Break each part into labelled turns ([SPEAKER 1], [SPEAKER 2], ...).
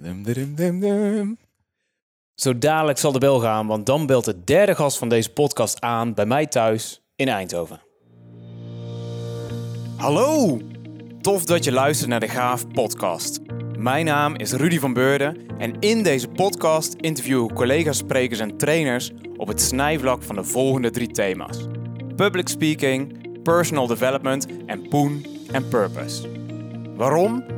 [SPEAKER 1] Dum. Zo dadelijk zal de bel gaan, want dan belt de derde gast van deze podcast aan bij mij thuis in Eindhoven. Hallo! Tof dat je luistert naar de Gaaf Podcast. Mijn naam is Rudy van Beurden en in deze podcast interview ik collega's, sprekers en trainers op het snijvlak van de volgende drie thema's: public speaking, personal development en poen en purpose. Waarom?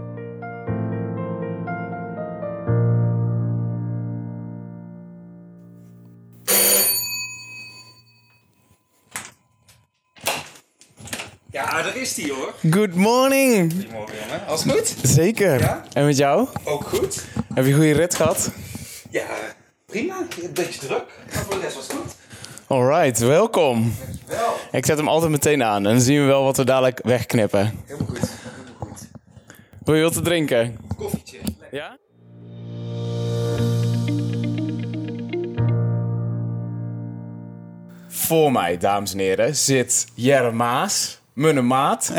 [SPEAKER 2] Is die hoor.
[SPEAKER 1] Good morning!
[SPEAKER 2] Goedemorgen jongen. Alles goed?
[SPEAKER 1] Zeker.
[SPEAKER 2] Ja?
[SPEAKER 1] En met jou?
[SPEAKER 2] Ook goed.
[SPEAKER 1] Heb je een goede rit gehad?
[SPEAKER 2] Ja, prima. Een beetje druk. Maar voor de rest was het goed.
[SPEAKER 1] Alright, welkom.
[SPEAKER 2] Wel.
[SPEAKER 1] Ik zet hem altijd meteen aan en dan zien we wel wat we dadelijk wegknippen.
[SPEAKER 2] Helemaal goed. Helemaal goed.
[SPEAKER 1] Wil je wat te drinken?
[SPEAKER 2] Koffietje. Lekker.
[SPEAKER 1] Ja? Voor mij, dames en heren, zit Jere Maas, mijn maat.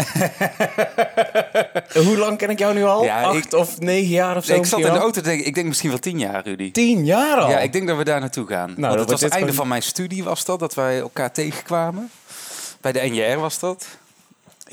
[SPEAKER 1] Hoe lang ken ik jou nu al?
[SPEAKER 2] Ja,
[SPEAKER 1] Acht of negen jaar of zo?
[SPEAKER 2] ik zat in de auto te denken, ik denk misschien wel tien jaar, Rudy.
[SPEAKER 1] Tien jaar al?
[SPEAKER 2] Ja, ik denk dat we daar naartoe gaan. Want
[SPEAKER 1] dat
[SPEAKER 2] het was het einde
[SPEAKER 1] gewoon-
[SPEAKER 2] van mijn studie was dat, dat wij elkaar tegenkwamen. Bij de NJR was dat.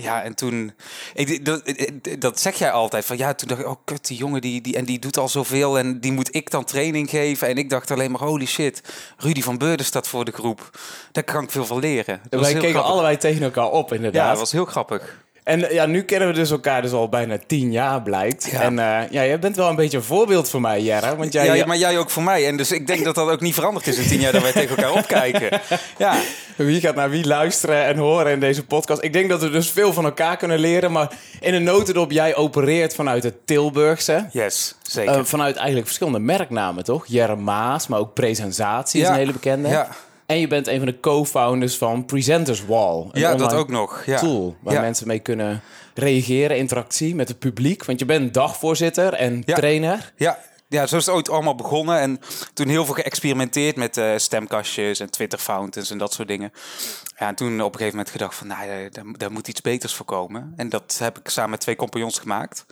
[SPEAKER 2] Ja, en toen... Ik, dat, dat zeg jij altijd. Van ja, toen dacht ik, oh kut, die jongen die, die, en die doet al zoveel en die moet ik dan training geven. En ik dacht alleen maar, holy shit, Rudy van Beurden staat voor de groep. Daar kan ik veel van leren. Dat
[SPEAKER 1] Wij keken
[SPEAKER 2] grappig.
[SPEAKER 1] allebei tegen elkaar op,
[SPEAKER 2] Ja,
[SPEAKER 1] inderdaad.
[SPEAKER 2] dat was heel grappig.
[SPEAKER 1] En eh, ja, nu kennen we dus elkaar dus al bijna tien jaar, blijkt.
[SPEAKER 2] Ja.
[SPEAKER 1] En eh, ja, jij bent wel een beetje een voorbeeld voor mij, Jere. Want jij,
[SPEAKER 2] Ja, maar jij ook voor mij. En dus ik denk dat dat ook niet veranderd is in tien jaar dat wij tegen elkaar opkijken. Ja,
[SPEAKER 1] Wie gaat naar wie luisteren en horen in deze podcast? Ik denk dat we dus veel van elkaar kunnen leren. Maar in een notendop, jij opereert vanuit het Tilburgse.
[SPEAKER 2] yes, zeker.
[SPEAKER 1] Eh, vanuit eigenlijk verschillende merknamen, toch? Jere Maas, maar ook Presentatie is
[SPEAKER 2] Ja.
[SPEAKER 1] een hele bekende.
[SPEAKER 2] Ja.
[SPEAKER 1] En je bent een van de co-founders van Presenters Wall. Een
[SPEAKER 2] ja, dat ook nog. Ja.
[SPEAKER 1] tool waar
[SPEAKER 2] Ja.
[SPEAKER 1] mensen mee kunnen reageren, interactie met het publiek. Want je bent dagvoorzitter en
[SPEAKER 2] Ja.
[SPEAKER 1] trainer.
[SPEAKER 2] Ja, ja, zo is het ooit allemaal begonnen. En toen heel veel geëxperimenteerd met eh, stemkastjes en Twitter fountains en dat soort dingen. Ja, en toen op een gegeven moment gedacht van, nou, ja, daar, daar moet iets beters voor komen. En dat heb ik samen met twee compagnons gemaakt.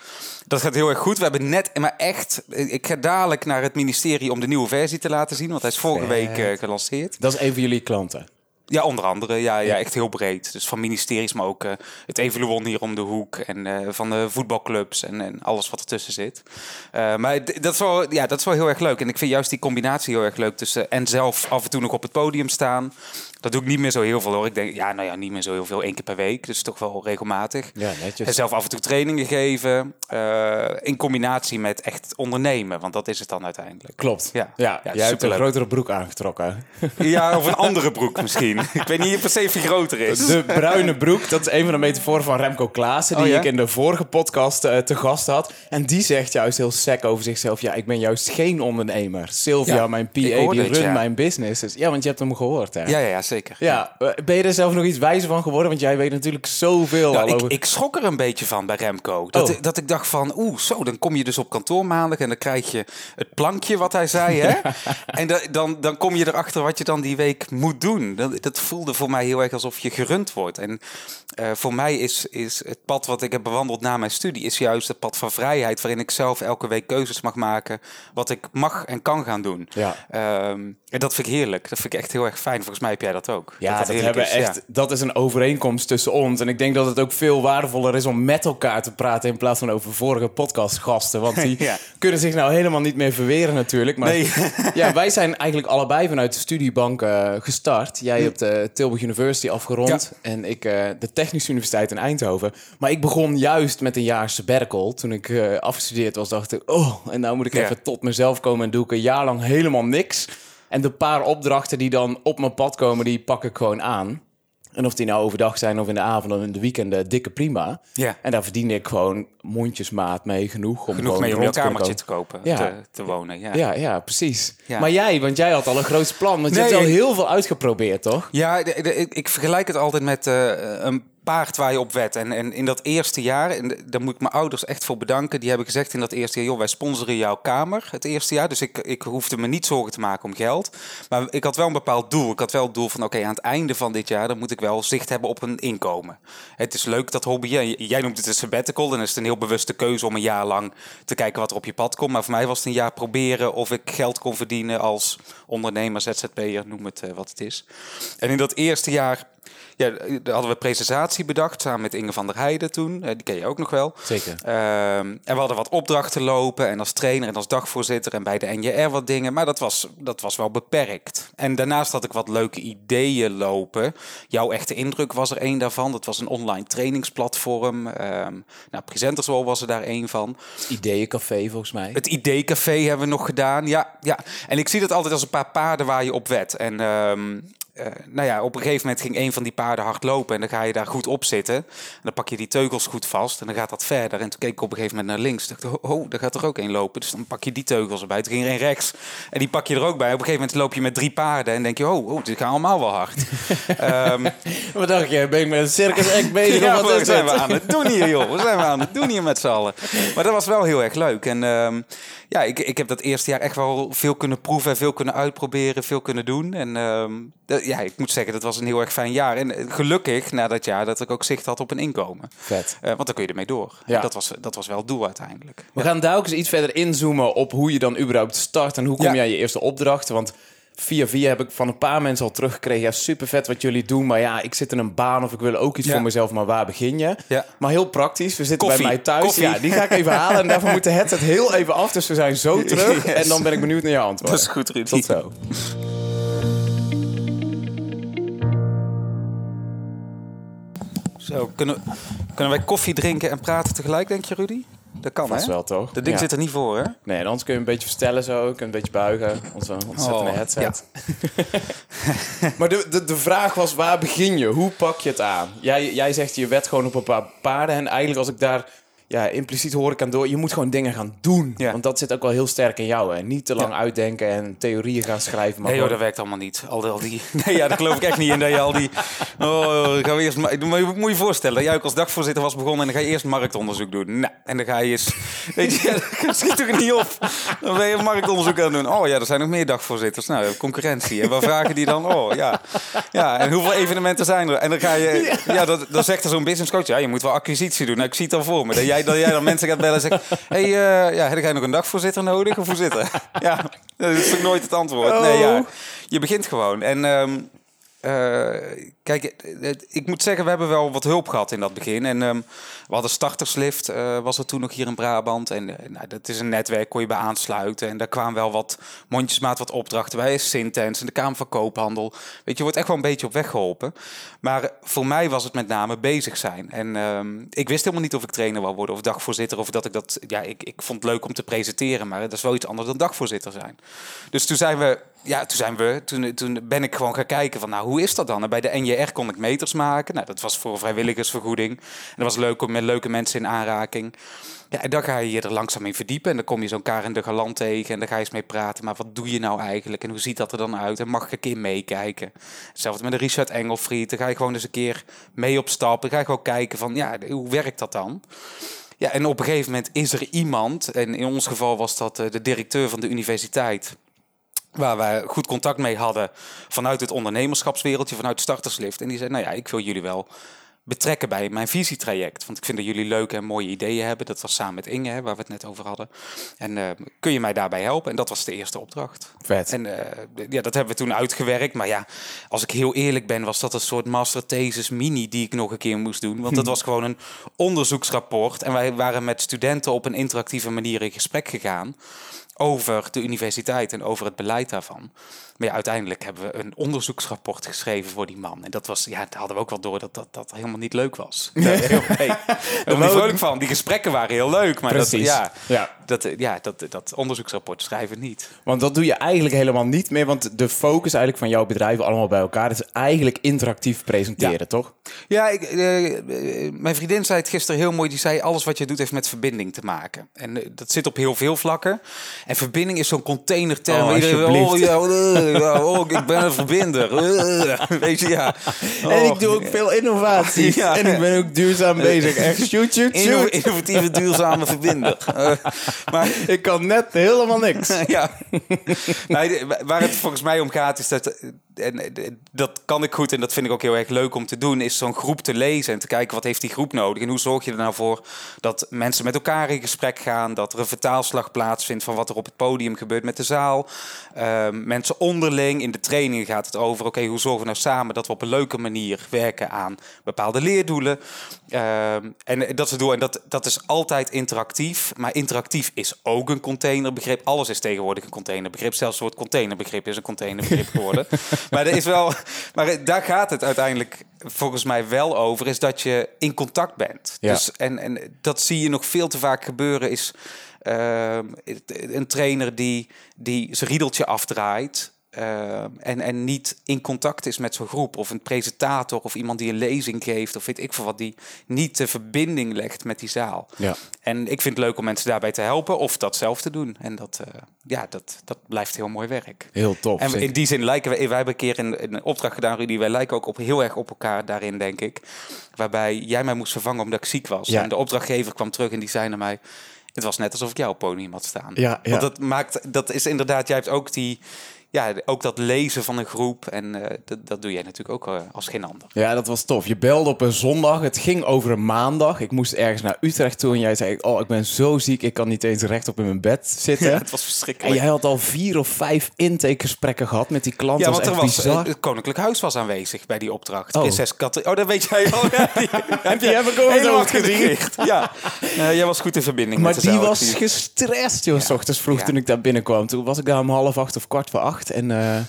[SPEAKER 2] Dat gaat heel erg goed. We hebben net, maar echt, ik ga dadelijk naar het ministerie om de nieuwe versie te laten zien. Want hij is vorige
[SPEAKER 1] Vet.
[SPEAKER 2] week eh, gelanceerd.
[SPEAKER 1] Dat is een van jullie klanten.
[SPEAKER 2] Ja, onder andere. Ja, ja, echt heel breed. Dus van ministeries, maar ook eh, het Evoluon hier om de hoek. En eh, van de voetbalclubs en, en alles wat ertussen zit. Eh, maar dat is, wel, ja, dat is wel heel erg leuk. En ik vind juist die combinatie heel erg leuk tussen... en zelf af en toe nog op het podium staan. Dat doe ik niet meer zo heel veel hoor. Ik denk, ja, nou ja, niet meer zo heel veel. één keer per week. Dus toch wel regelmatig.
[SPEAKER 1] Ja, netjes.
[SPEAKER 2] En zelf af en toe trainingen geven. eh, in combinatie met echt ondernemen. Want dat is het dan uiteindelijk.
[SPEAKER 1] Klopt.
[SPEAKER 2] Ja.
[SPEAKER 1] ja,
[SPEAKER 2] Ja,
[SPEAKER 1] jij hebt een grotere broek aangetrokken.
[SPEAKER 2] Ja, of een andere broek misschien. ik weet niet per se of die groter is.
[SPEAKER 1] De bruine broek, dat is een van de metaforen van Remco Klaassen... die
[SPEAKER 2] Oh, ja?
[SPEAKER 1] ik in de vorige podcast eh, te gast had. En die zegt juist heel sec over zichzelf... ja, ik ben juist geen ondernemer. Sylvia, mijn PA, die runt mijn business. Dus, ja, want je hebt hem gehoord, hè?
[SPEAKER 2] Ja, ja, ja zeker.
[SPEAKER 1] Ja, eh, ben je er zelf nog iets wijzer van geworden? Want jij weet natuurlijk zoveel
[SPEAKER 2] Nou,
[SPEAKER 1] al
[SPEAKER 2] ik,
[SPEAKER 1] over...
[SPEAKER 2] ik schrok er een beetje van bij Remco. Dat,
[SPEAKER 1] Oh.
[SPEAKER 2] ik, dat ik dacht van, oeh, zo, dan kom je dus op kantoor maandag en dan krijg je het plankje wat hij zei, hè? En da- dan, dan kom je erachter wat je dan die week moet doen. Dat, dat voelde voor mij heel erg alsof je gerund wordt. En eh, voor mij is, is het pad wat ik heb bewandeld na mijn studie, is juist het pad van vrijheid, waarin ik zelf elke week keuzes mag maken wat ik mag en kan gaan doen.
[SPEAKER 1] Ja.
[SPEAKER 2] Ehm, en dat vind ik heerlijk. Dat vind ik echt heel erg fijn. Volgens mij heb jij dat ook.
[SPEAKER 1] Ja, dat, hebben
[SPEAKER 2] is, ja.
[SPEAKER 1] echt, dat is een overeenkomst tussen ons. En ik denk dat het ook veel waardevoller is om met elkaar te praten... in plaats van over vorige podcastgasten. Want die
[SPEAKER 2] Ja.
[SPEAKER 1] kunnen zich nou helemaal niet meer verweren natuurlijk. Maar
[SPEAKER 2] Nee.
[SPEAKER 1] ja, wij zijn eigenlijk allebei vanuit de studiebank eh, gestart. Jij hebt de Tilburg University afgerond. En ik eh, de Technische Universiteit in Eindhoven. Maar ik begon juist met een jaar sabbatical. Toen ik eh, afgestudeerd was, dacht ik... oh, en nou moet ik even tot mezelf komen... en doe ik een jaar lang helemaal niks... En de paar opdrachten die dan op mijn pad komen, die pak ik gewoon aan. En of die nou overdag zijn of in de avond of in de weekenden, dikke prima.
[SPEAKER 2] Ja.
[SPEAKER 1] En daar verdien ik gewoon mondjesmaat mee genoeg om
[SPEAKER 2] Genoeg mee
[SPEAKER 1] kunnen
[SPEAKER 2] kamertje te kopen,
[SPEAKER 1] Ja.
[SPEAKER 2] te, te wonen. Ja.
[SPEAKER 1] Ja, ja, precies.
[SPEAKER 2] Ja.
[SPEAKER 1] Maar jij, want jij had al een groot plan. Want je
[SPEAKER 2] Nee,
[SPEAKER 1] hebt al heel veel uitgeprobeerd, toch?
[SPEAKER 2] Ja, de- de- ik, ik vergelijk het altijd met eh, een paard waar je op wet. En, en in dat eerste jaar, en daar moet ik mijn ouders echt voor bedanken. Die hebben gezegd in dat eerste jaar, joh, wij sponsoren jouw kamer het eerste jaar. Dus ik, ik hoefde me niet zorgen te maken om geld. Maar ik had wel een bepaald doel. Ik had wel het doel van, oké, aan het einde van dit jaar... dan moet ik wel zicht hebben op een inkomen. Het is leuk, dat hobby. Jij noemt het een sabbatical. Dan is het een heel bewuste keuze om een jaar lang te kijken wat er op je pad komt. Maar voor mij was het een jaar proberen of ik geld kon verdienen als ondernemer, ZZP'er, noem het eh, wat het is. En in dat eerste jaar ja, daar hadden we presentatie bedacht samen met Inge van der Heijden toen. Eh, die ken je ook nog wel.
[SPEAKER 1] Zeker.
[SPEAKER 2] Ehm, en we hadden wat opdrachten lopen en als trainer en als dagvoorzitter en bij de NJR wat dingen. Maar dat was, dat was wel beperkt. En daarnaast had ik wat leuke ideeën lopen. Jouw echte indruk was er één daarvan. Dat was een online trainingsplatform. Um, nou, Presenterswall was er daar één van.
[SPEAKER 1] Het Ideeëncafé volgens mij.
[SPEAKER 2] Het Ideecafé hebben we nog gedaan. Ja, ja. En ik zie dat altijd als een paar paarden waar je op wet. En um, uh, nou ja, op een gegeven moment ging een van die paarden hard lopen en dan ga je daar goed op zitten. En dan pak je die teugels goed vast en dan gaat dat verder. En toen keek ik op een gegeven moment naar links. Dacht ik, oh, daar gaat er ook één lopen. Dus dan pak je die teugels erbij. Toen ging er één rechts en die pak je er ook bij. Op een gegeven moment loop je met drie paarden en denk je, oh, oh die gaan allemaal wel hard.
[SPEAKER 1] um, wat dacht je? Ben ik met een circus act bezig?
[SPEAKER 2] ja, wat zijn we aan het doen hier, joh? Wat zijn we aan het doen hier met z'n allen? Maar dat was wel heel erg leuk. En um, ja, ik, ik heb dat eerste jaar echt wel veel kunnen proeven en veel kunnen uitproberen, veel kunnen doen. En um, ja, ik moet zeggen, dat was een heel erg fijn jaar. En eh, gelukkig na dat jaar dat ik ook zicht had op een inkomen.
[SPEAKER 1] Vet.
[SPEAKER 2] Uh, want dan kun je ermee door. Ja. dat, was, dat was wel het doel uiteindelijk.
[SPEAKER 1] We ja. gaan daar ook eens iets verder inzoomen op hoe je dan überhaupt start en hoe kom ja. je aan je eerste opdrachten. Want via via heb ik van een paar mensen al teruggekregen. Ja, super vet wat jullie doen. Maar ja, ik zit in een baan of ik wil ook iets ja. voor mezelf. Maar waar begin je?
[SPEAKER 2] Ja.
[SPEAKER 1] Maar heel praktisch. We zitten Koffie. bij mij thuis. Koffie. Ja, die ga ik even halen. En daarvoor moet de headset heel even af. Dus we zijn zo terug. Yes. En dan ben ik benieuwd naar je antwoord.
[SPEAKER 2] Dat is goed, Ruud.
[SPEAKER 1] Tot zo.
[SPEAKER 2] Zo, kunnen, kunnen wij koffie drinken en praten tegelijk, denk je, Rudy? Dat kan,
[SPEAKER 1] Vast
[SPEAKER 2] hè?
[SPEAKER 1] wel, toch?
[SPEAKER 2] Dat ding
[SPEAKER 1] Ja.
[SPEAKER 2] zit er niet voor, hè?
[SPEAKER 1] Nee, en anders kun je een beetje verstellen zo. Kun je een beetje buigen. Onze ontzettende
[SPEAKER 2] Oh,
[SPEAKER 1] headset. maar de, de, de vraag was, waar begin je? Hoe pak je het aan? Jij, jij zegt, je wet gewoon op een paar paarden. En eigenlijk als ik daar ja, impliciet hoor ik aan door... je moet gewoon dingen gaan doen.
[SPEAKER 2] Ja.
[SPEAKER 1] Want dat zit ook wel heel sterk in jou. Hè? Niet te lang uitdenken en theorieën gaan schrijven. Maar
[SPEAKER 2] Nee,
[SPEAKER 1] gewoon-
[SPEAKER 2] dat werkt allemaal niet. Al die, al die... Nee, ja, daar geloof ik echt niet in dat je al die... Oh, gaan we eerst... Maar je moet je voorstellen dat jij ook als dagvoorzitter was begonnen... en dan ga je eerst marktonderzoek doen. Nou, en dan ga je eens... Weet je, dat schiet toch niet op? Dan ben je marktonderzoek aan het doen. Oh ja, er zijn nog meer dagvoorzitters. Nou, concurrentie. En waar vragen die dan? Oh ja. Ja, en hoeveel evenementen zijn er? En dan ga je... Ja, dat, dan zegt er zo'n business coach... Ja, je moet wel acquisitie doen. Nou, ik zie het al voor me. Dat jij, dat jij dan mensen gaat bellen en zegt... hey, eh, ja, heb jij nog een dagvoorzitter nodig? Of hoe zit het? Ja, dat is toch nooit het antwoord. Nee, ja. Je begint gewoon. En ehm, eh, kijk, eh, het- ik moet zeggen, we hebben wel wat hulp gehad in dat begin. En ehm, we hadden starterslift, eh, was er toen nog hier in Brabant. En eh, nou, dat is een netwerk, kon je bij aansluiten. En daar kwamen wel wat mondjesmaat wat opdrachten bij. Sintens en de Kamer van Koophandel. Weet je, wordt echt wel een beetje op weg geholpen. Maar voor mij was het met name bezig zijn. En ehm, ik wist helemaal niet of ik trainer wou worden of dagvoorzitter. Of dat ik dat, ja, ik, ik vond het leuk om te presenteren. Maar dat is wel iets anders dan dagvoorzitter zijn. Dus toen zijn we, ja, toen zijn we, toen, toen ben ik gewoon gaan kijken van, nou, hoe is dat dan? Bij de NJR kon ik meters maken. Nou, dat was voor vrijwilligersvergoeding. En dat was leuk om met leuke mensen in aanraking. Ja, en dan ga je je er langzaam in verdiepen. En dan kom je zo'n Karen de Galant tegen. En dan ga je eens mee praten. Maar wat doe je nou eigenlijk? En hoe ziet dat er dan uit? En mag ik een keer meekijken? Hetzelfde met de Richard Engelfried. Dan ga je gewoon eens een keer mee op stap. Ga je gewoon kijken van, ja, hoe werkt dat dan? Ja, en op een gegeven moment is er iemand, en in ons geval was dat eh, de directeur van de universiteit, waar wij goed contact mee hadden vanuit het ondernemerschapswereldje, vanuit Starterslift. En die zei, nou ja, ik wil jullie wel betrekken bij mijn visietraject. Want ik vind dat jullie leuke en mooie ideeën hebben. Dat was samen met Inge, hè, waar we het net over hadden. En eh, kun je mij daarbij helpen? En dat was de eerste opdracht.
[SPEAKER 1] Vet.
[SPEAKER 2] En eh, ja, dat hebben we toen uitgewerkt. Maar ja, als ik heel eerlijk ben, was dat een soort master thesis mini die ik nog een keer moest doen. Want dat was gewoon een onderzoeksrapport. En wij waren met studenten op een interactieve manier in gesprek gegaan over de universiteit en over het beleid daarvan. Maar ja, uiteindelijk hebben we een onderzoeksrapport geschreven voor die man. En dat was, ja, daar hadden we ook wel door dat dat, dat helemaal niet leuk was. Nee, heel, nee. Daar ben ik vrolijk van. Die gesprekken waren heel leuk. Maar dat, ja,
[SPEAKER 1] Ja.
[SPEAKER 2] dat, ja dat, dat onderzoeksrapport schrijven niet.
[SPEAKER 1] Want dat doe je eigenlijk helemaal niet meer. Want de focus eigenlijk van jouw bedrijven allemaal bij elkaar is eigenlijk interactief presenteren, toch?
[SPEAKER 2] Ja, ik, eh, mijn vriendin zei het gisteren heel mooi. Die zei, alles wat je doet heeft met verbinding te maken. En eh, dat zit op heel veel vlakken. En verbinding is zo'n containerterm.
[SPEAKER 1] Oh,
[SPEAKER 2] Iedereen, oh, ja, eh, ja, oh, ik ben een verbinder. Eh, weet je, ja.
[SPEAKER 1] en
[SPEAKER 2] Oh,
[SPEAKER 1] ik doe ook veel innovaties.
[SPEAKER 2] Ja.
[SPEAKER 1] En ik ben ook duurzaam bezig. Echt shoot, shoot,
[SPEAKER 2] inno-
[SPEAKER 1] shoot.
[SPEAKER 2] innovatieve, duurzame verbinder. Eh, maar
[SPEAKER 1] Ik kan net helemaal niks.
[SPEAKER 2] ja. Nee, waar het volgens mij om gaat is dat... En eh, dat kan ik goed en dat vind ik ook heel erg leuk om te doen... is zo'n groep te lezen en te kijken wat heeft die groep nodig... en hoe zorg je er nou voor dat mensen met elkaar in gesprek gaan... dat er een vertaalslag plaatsvindt van wat er op het podium gebeurt met de zaal. Ehm, mensen onderling, in de training gaat het over... oké, hoe zorgen we nou samen dat we op een leuke manier werken aan bepaalde leerdoelen... Ehm, en dat is het doel. En dat, dat is altijd interactief. Maar interactief is ook een containerbegrip. Alles is tegenwoordig een containerbegrip. Zelfs het woord containerbegrip is een containerbegrip geworden. maar er is wel. Maar daar gaat het uiteindelijk volgens mij wel over. Is dat je in contact bent.
[SPEAKER 1] Ja.
[SPEAKER 2] Dus, en, en dat zie je nog veel te vaak gebeuren. Is ehm, een trainer die, die zijn riedeltje afdraait. Eh, en, en niet in contact is met zo'n groep. Of een presentator of iemand die een lezing geeft. Of weet ik veel wat. Die niet de verbinding legt met die zaal.
[SPEAKER 1] Ja.
[SPEAKER 2] En ik vind het leuk om mensen daarbij te helpen. Of dat zelf te doen. En dat, eh, ja, dat, dat blijft heel mooi werk.
[SPEAKER 1] Heel tof.
[SPEAKER 2] En
[SPEAKER 1] zeker.
[SPEAKER 2] in die zin lijken we, wij hebben een keer een, een opdracht gedaan, Rudy. Wij lijken ook op, heel erg op elkaar daarin, denk ik. Waarbij jij mij moest vervangen omdat ik ziek was.
[SPEAKER 1] Ja.
[SPEAKER 2] En de opdrachtgever kwam terug en die zei naar mij... Het was net alsof ik jou op het podium had staan.
[SPEAKER 1] Ja, ja.
[SPEAKER 2] Want dat maakt, dat is inderdaad, jij hebt ook die, ja, ook dat lezen van een groep. En eh, dat, dat doe jij natuurlijk ook eh, als geen ander.
[SPEAKER 1] Ja, dat was tof. Je belde op een zondag. Het ging over een maandag. Ik moest ergens naar Utrecht toe en jij zei: Oh, ik ben zo ziek, ik kan niet eens rechtop in mijn bed zitten.
[SPEAKER 2] Ja, het was
[SPEAKER 1] En
[SPEAKER 2] verschrikkelijk.
[SPEAKER 1] jij had al vier of vijf intakegesprekken gehad met die klant.
[SPEAKER 2] Ja, want er
[SPEAKER 1] was bizar.
[SPEAKER 2] eh, het Koninklijk Huis was aanwezig bij die opdracht.
[SPEAKER 1] Oh.
[SPEAKER 2] Prinses. Oh, dat weet jij al. Ja, die,
[SPEAKER 1] En heb ik nog gezien.
[SPEAKER 2] gericht. Ja, jij was goed in verbinding
[SPEAKER 1] Maar
[SPEAKER 2] met de
[SPEAKER 1] die was gestrest, joh, s ochtends vroeg toen ik daar binnenkwam. Toen was ik daar om half acht of kwart voor acht. En, eh, en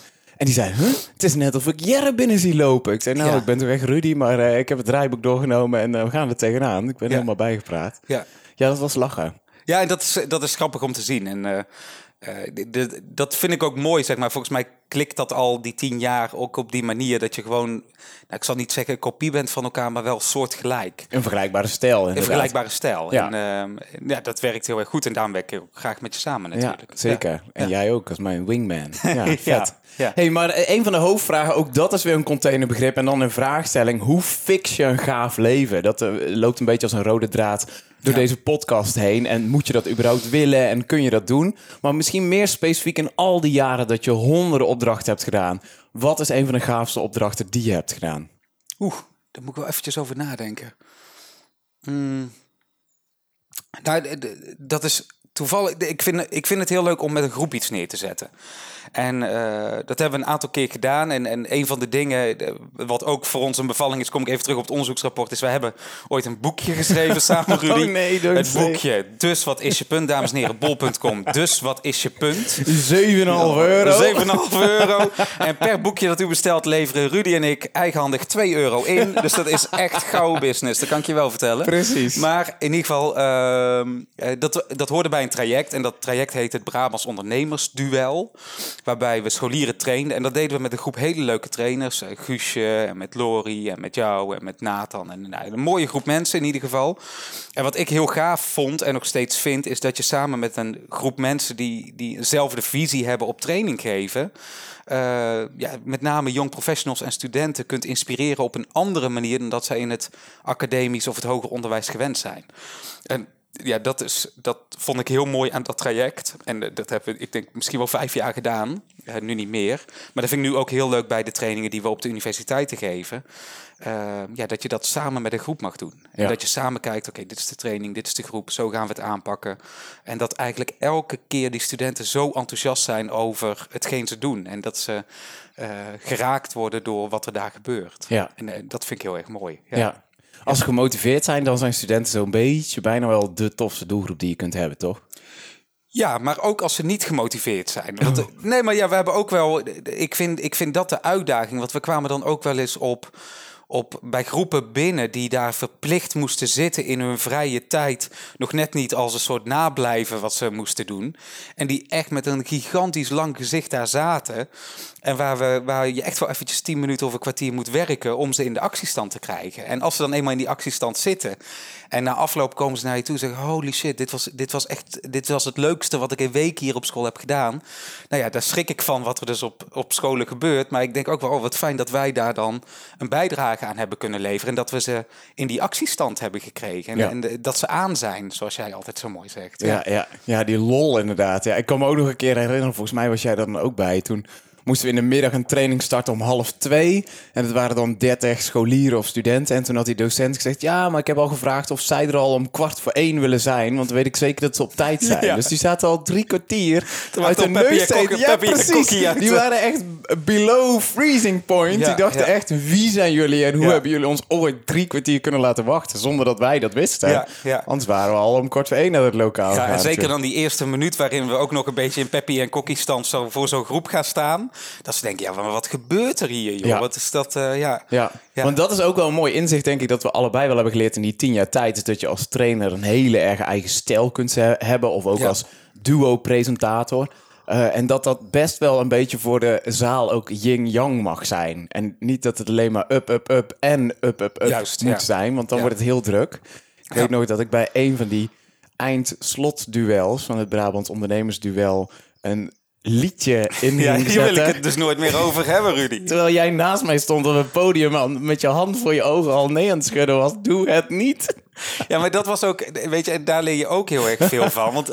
[SPEAKER 1] die zei, huh? het is net of ik Jerre binnen zie lopen. Ik zei, nou,
[SPEAKER 2] Ja.
[SPEAKER 1] ik ben toch echt Rudy, maar eh, ik heb het draaiboek doorgenomen en eh, we gaan er tegenaan. Ik ben
[SPEAKER 2] Ja.
[SPEAKER 1] helemaal bijgepraat.
[SPEAKER 2] Ja.
[SPEAKER 1] Ja, dat was lachen.
[SPEAKER 2] Ja, en dat is, dat is grappig om te zien. En de- de- dat vind ik ook mooi, zeg maar. Volgens mij klikt dat al die tien jaar ook op die manier dat je gewoon, nou, ik zal niet zeggen kopie bent van elkaar, maar wel soortgelijk.
[SPEAKER 1] Een vergelijkbare stijl,
[SPEAKER 2] Een vergelijkbare stijl.
[SPEAKER 1] Ja.
[SPEAKER 2] En ehm, ja, dat werkt heel erg goed. En daarom werk ik ook graag met je samen
[SPEAKER 1] Ja,
[SPEAKER 2] natuurlijk.
[SPEAKER 1] zeker. En
[SPEAKER 2] Ja.
[SPEAKER 1] jij ook, als mijn wingman. Ja,
[SPEAKER 2] Ja,
[SPEAKER 1] vet.
[SPEAKER 2] ja.
[SPEAKER 1] Hey, maar eh, een van de hoofdvragen, ook dat is weer een containerbegrip. En dan een vraagstelling. Hoe fix je een gaaf leven? Dat eh, loopt een beetje als een rode draad door
[SPEAKER 2] Ja.
[SPEAKER 1] deze podcast heen. En moet je dat überhaupt willen en kun je dat doen? Maar misschien meer specifiek in al die jaren dat je honderden opdrachten hebt gedaan. Wat is een van de gaafste opdrachten die je hebt gedaan?
[SPEAKER 2] Oeh, daar moet ik wel eventjes over nadenken. Hmm. Nou, dat is toevallig. Ik vind, ik vind het heel leuk om met een groep iets neer te zetten. En eh, dat hebben we een aantal keer gedaan. En, en een van de dingen, wat ook voor ons een bevalling is, kom ik even terug op het onderzoeksrapport, is we hebben ooit een boekje geschreven samen, Rudy.
[SPEAKER 1] Oh nee, don't
[SPEAKER 2] het boekje. Dus wat is je punt, dames en heren? Bol.com. Dus wat is je punt?
[SPEAKER 1] 7,5 euro.
[SPEAKER 2] 7,5 euro. En per boekje dat u bestelt leveren Rudy en ik eigenhandig 2 euro in. Dus dat is echt gauw business, dat kan ik je wel vertellen.
[SPEAKER 1] Precies.
[SPEAKER 2] Maar in ieder geval, ehm, eh, dat, dat hoorde bij een traject. En dat traject heet het Brabants Ondernemersduel. Waarbij we scholieren trainden. En dat deden we met een groep hele leuke trainers. eh, Guusje en met Lori en met jou en met Nathan. En een mooie groep mensen in ieder geval. En wat ik heel gaaf vond en nog steeds vind... is dat je samen met een groep mensen die, die eenzelfde visie hebben op training geven... eh, ja, met name jong professionals en studenten kunt inspireren op een andere manier dan dat zij in het academisch of het hoger onderwijs gewend zijn. En ja, dat, is, dat vond ik heel mooi aan dat traject. En eh, dat hebben we, ik denk, misschien wel vijf jaar gedaan. Nu niet meer. Maar dat vind ik nu ook heel leuk bij de trainingen die we op de universiteiten geven. Eh, ja, dat je dat samen met een groep mag doen. En
[SPEAKER 1] Ja.
[SPEAKER 2] dat je samen kijkt, oké, dit is de training, dit is de groep, zo gaan we het aanpakken. En dat eigenlijk elke keer die studenten zo enthousiast zijn over hetgeen ze doen. En dat ze eh, geraakt worden door wat er daar gebeurt.
[SPEAKER 1] Ja.
[SPEAKER 2] En eh, dat vind ik heel erg mooi.
[SPEAKER 1] Ja. Als ze gemotiveerd zijn, dan zijn studenten zo'n beetje bijna wel de tofste doelgroep die je kunt hebben, toch?
[SPEAKER 2] Ja, maar ook als ze niet gemotiveerd zijn. Want, eh, nee, maar ja, we hebben ook wel. Ik vind, ik vind dat de uitdaging. Want we kwamen dan ook wel eens op, op, bij groepen binnen die daar verplicht moesten zitten in hun vrije tijd. Nog net niet als een soort nablijven wat ze moesten doen. En die echt met een gigantisch lang gezicht daar zaten. En waar, we, waar je echt wel eventjes tien minuten of een kwartier moet werken om ze in de actiestand te krijgen. En als ze dan eenmaal in die actiestand zitten en na afloop komen ze naar je toe en zeggen: Holy shit, dit was, dit was echt dit was het leukste wat ik een week hier op school heb gedaan. Nou ja, daar schrik ik van wat er dus op, op scholen gebeurt. Maar ik denk ook wel, oh, wat fijn dat wij daar dan een bijdrage aan hebben kunnen leveren. En dat we ze in die actiestand hebben gekregen. En,
[SPEAKER 1] Ja.
[SPEAKER 2] en dat ze aan zijn, zoals jij altijd zo mooi zegt.
[SPEAKER 1] Ja, ja, ja, die lol inderdaad. Ja, ik kan me ook nog een keer herinneren, volgens mij was jij daar dan ook bij. Toen moesten we in de middag een training starten om half twee. En het waren dan 30 scholieren of studenten. En toen had die docent gezegd, ja, maar ik heb al gevraagd of zij er al om kwart voor één willen zijn. Want dan weet ik zeker dat ze op tijd zijn.
[SPEAKER 2] Ja.
[SPEAKER 1] Dus die zaten al drie kwartier
[SPEAKER 2] Te
[SPEAKER 1] uit neus te eten. Ja, precies. Die waren echt below freezing point.
[SPEAKER 2] Ja,
[SPEAKER 1] die dachten
[SPEAKER 2] ja.
[SPEAKER 1] echt, wie zijn jullie en hoe hebben jullie ons ooit drie kwartier kunnen laten wachten zonder dat wij dat wisten? Anders waren we al om kwart voor één naar het lokaal
[SPEAKER 2] Ja, en zeker dan die eerste minuut waarin we ook nog een beetje in Peppy en Kokkie stand voor zo'n groep gaan staan. Dat ze denken, ja, maar wat gebeurt er hier, joh?
[SPEAKER 1] Ja.
[SPEAKER 2] Wat is dat, eh, ja.
[SPEAKER 1] Ja.
[SPEAKER 2] Ja.
[SPEAKER 1] want dat is ook wel een mooi inzicht, denk ik, dat we allebei wel hebben geleerd in die tien jaar tijd. Is dat je als trainer een hele erg eigen stijl kunt he- hebben. Of ook
[SPEAKER 2] Ja.
[SPEAKER 1] als duo-presentator. Eh, en dat dat best wel een beetje voor de zaal ook yin-yang mag zijn. En niet dat het alleen maar up, up, up en up, up, up
[SPEAKER 2] Juist,
[SPEAKER 1] moet
[SPEAKER 2] ja.
[SPEAKER 1] zijn. Want dan
[SPEAKER 2] Ja.
[SPEAKER 1] wordt het heel druk. Ik
[SPEAKER 2] Ja.
[SPEAKER 1] weet nog dat ik bij een van die eind-slot-duels van het Brabants Ondernemersduel een liedje in
[SPEAKER 2] Ja, hier wil ik het dus nooit meer over hebben, Rudy.
[SPEAKER 1] Terwijl jij naast mij stond op het podium met je hand voor je ogen al nee aan het schudden was. Doe het niet.
[SPEAKER 2] Ja, maar dat was ook, weet je, en daar leer je ook heel erg veel van. Want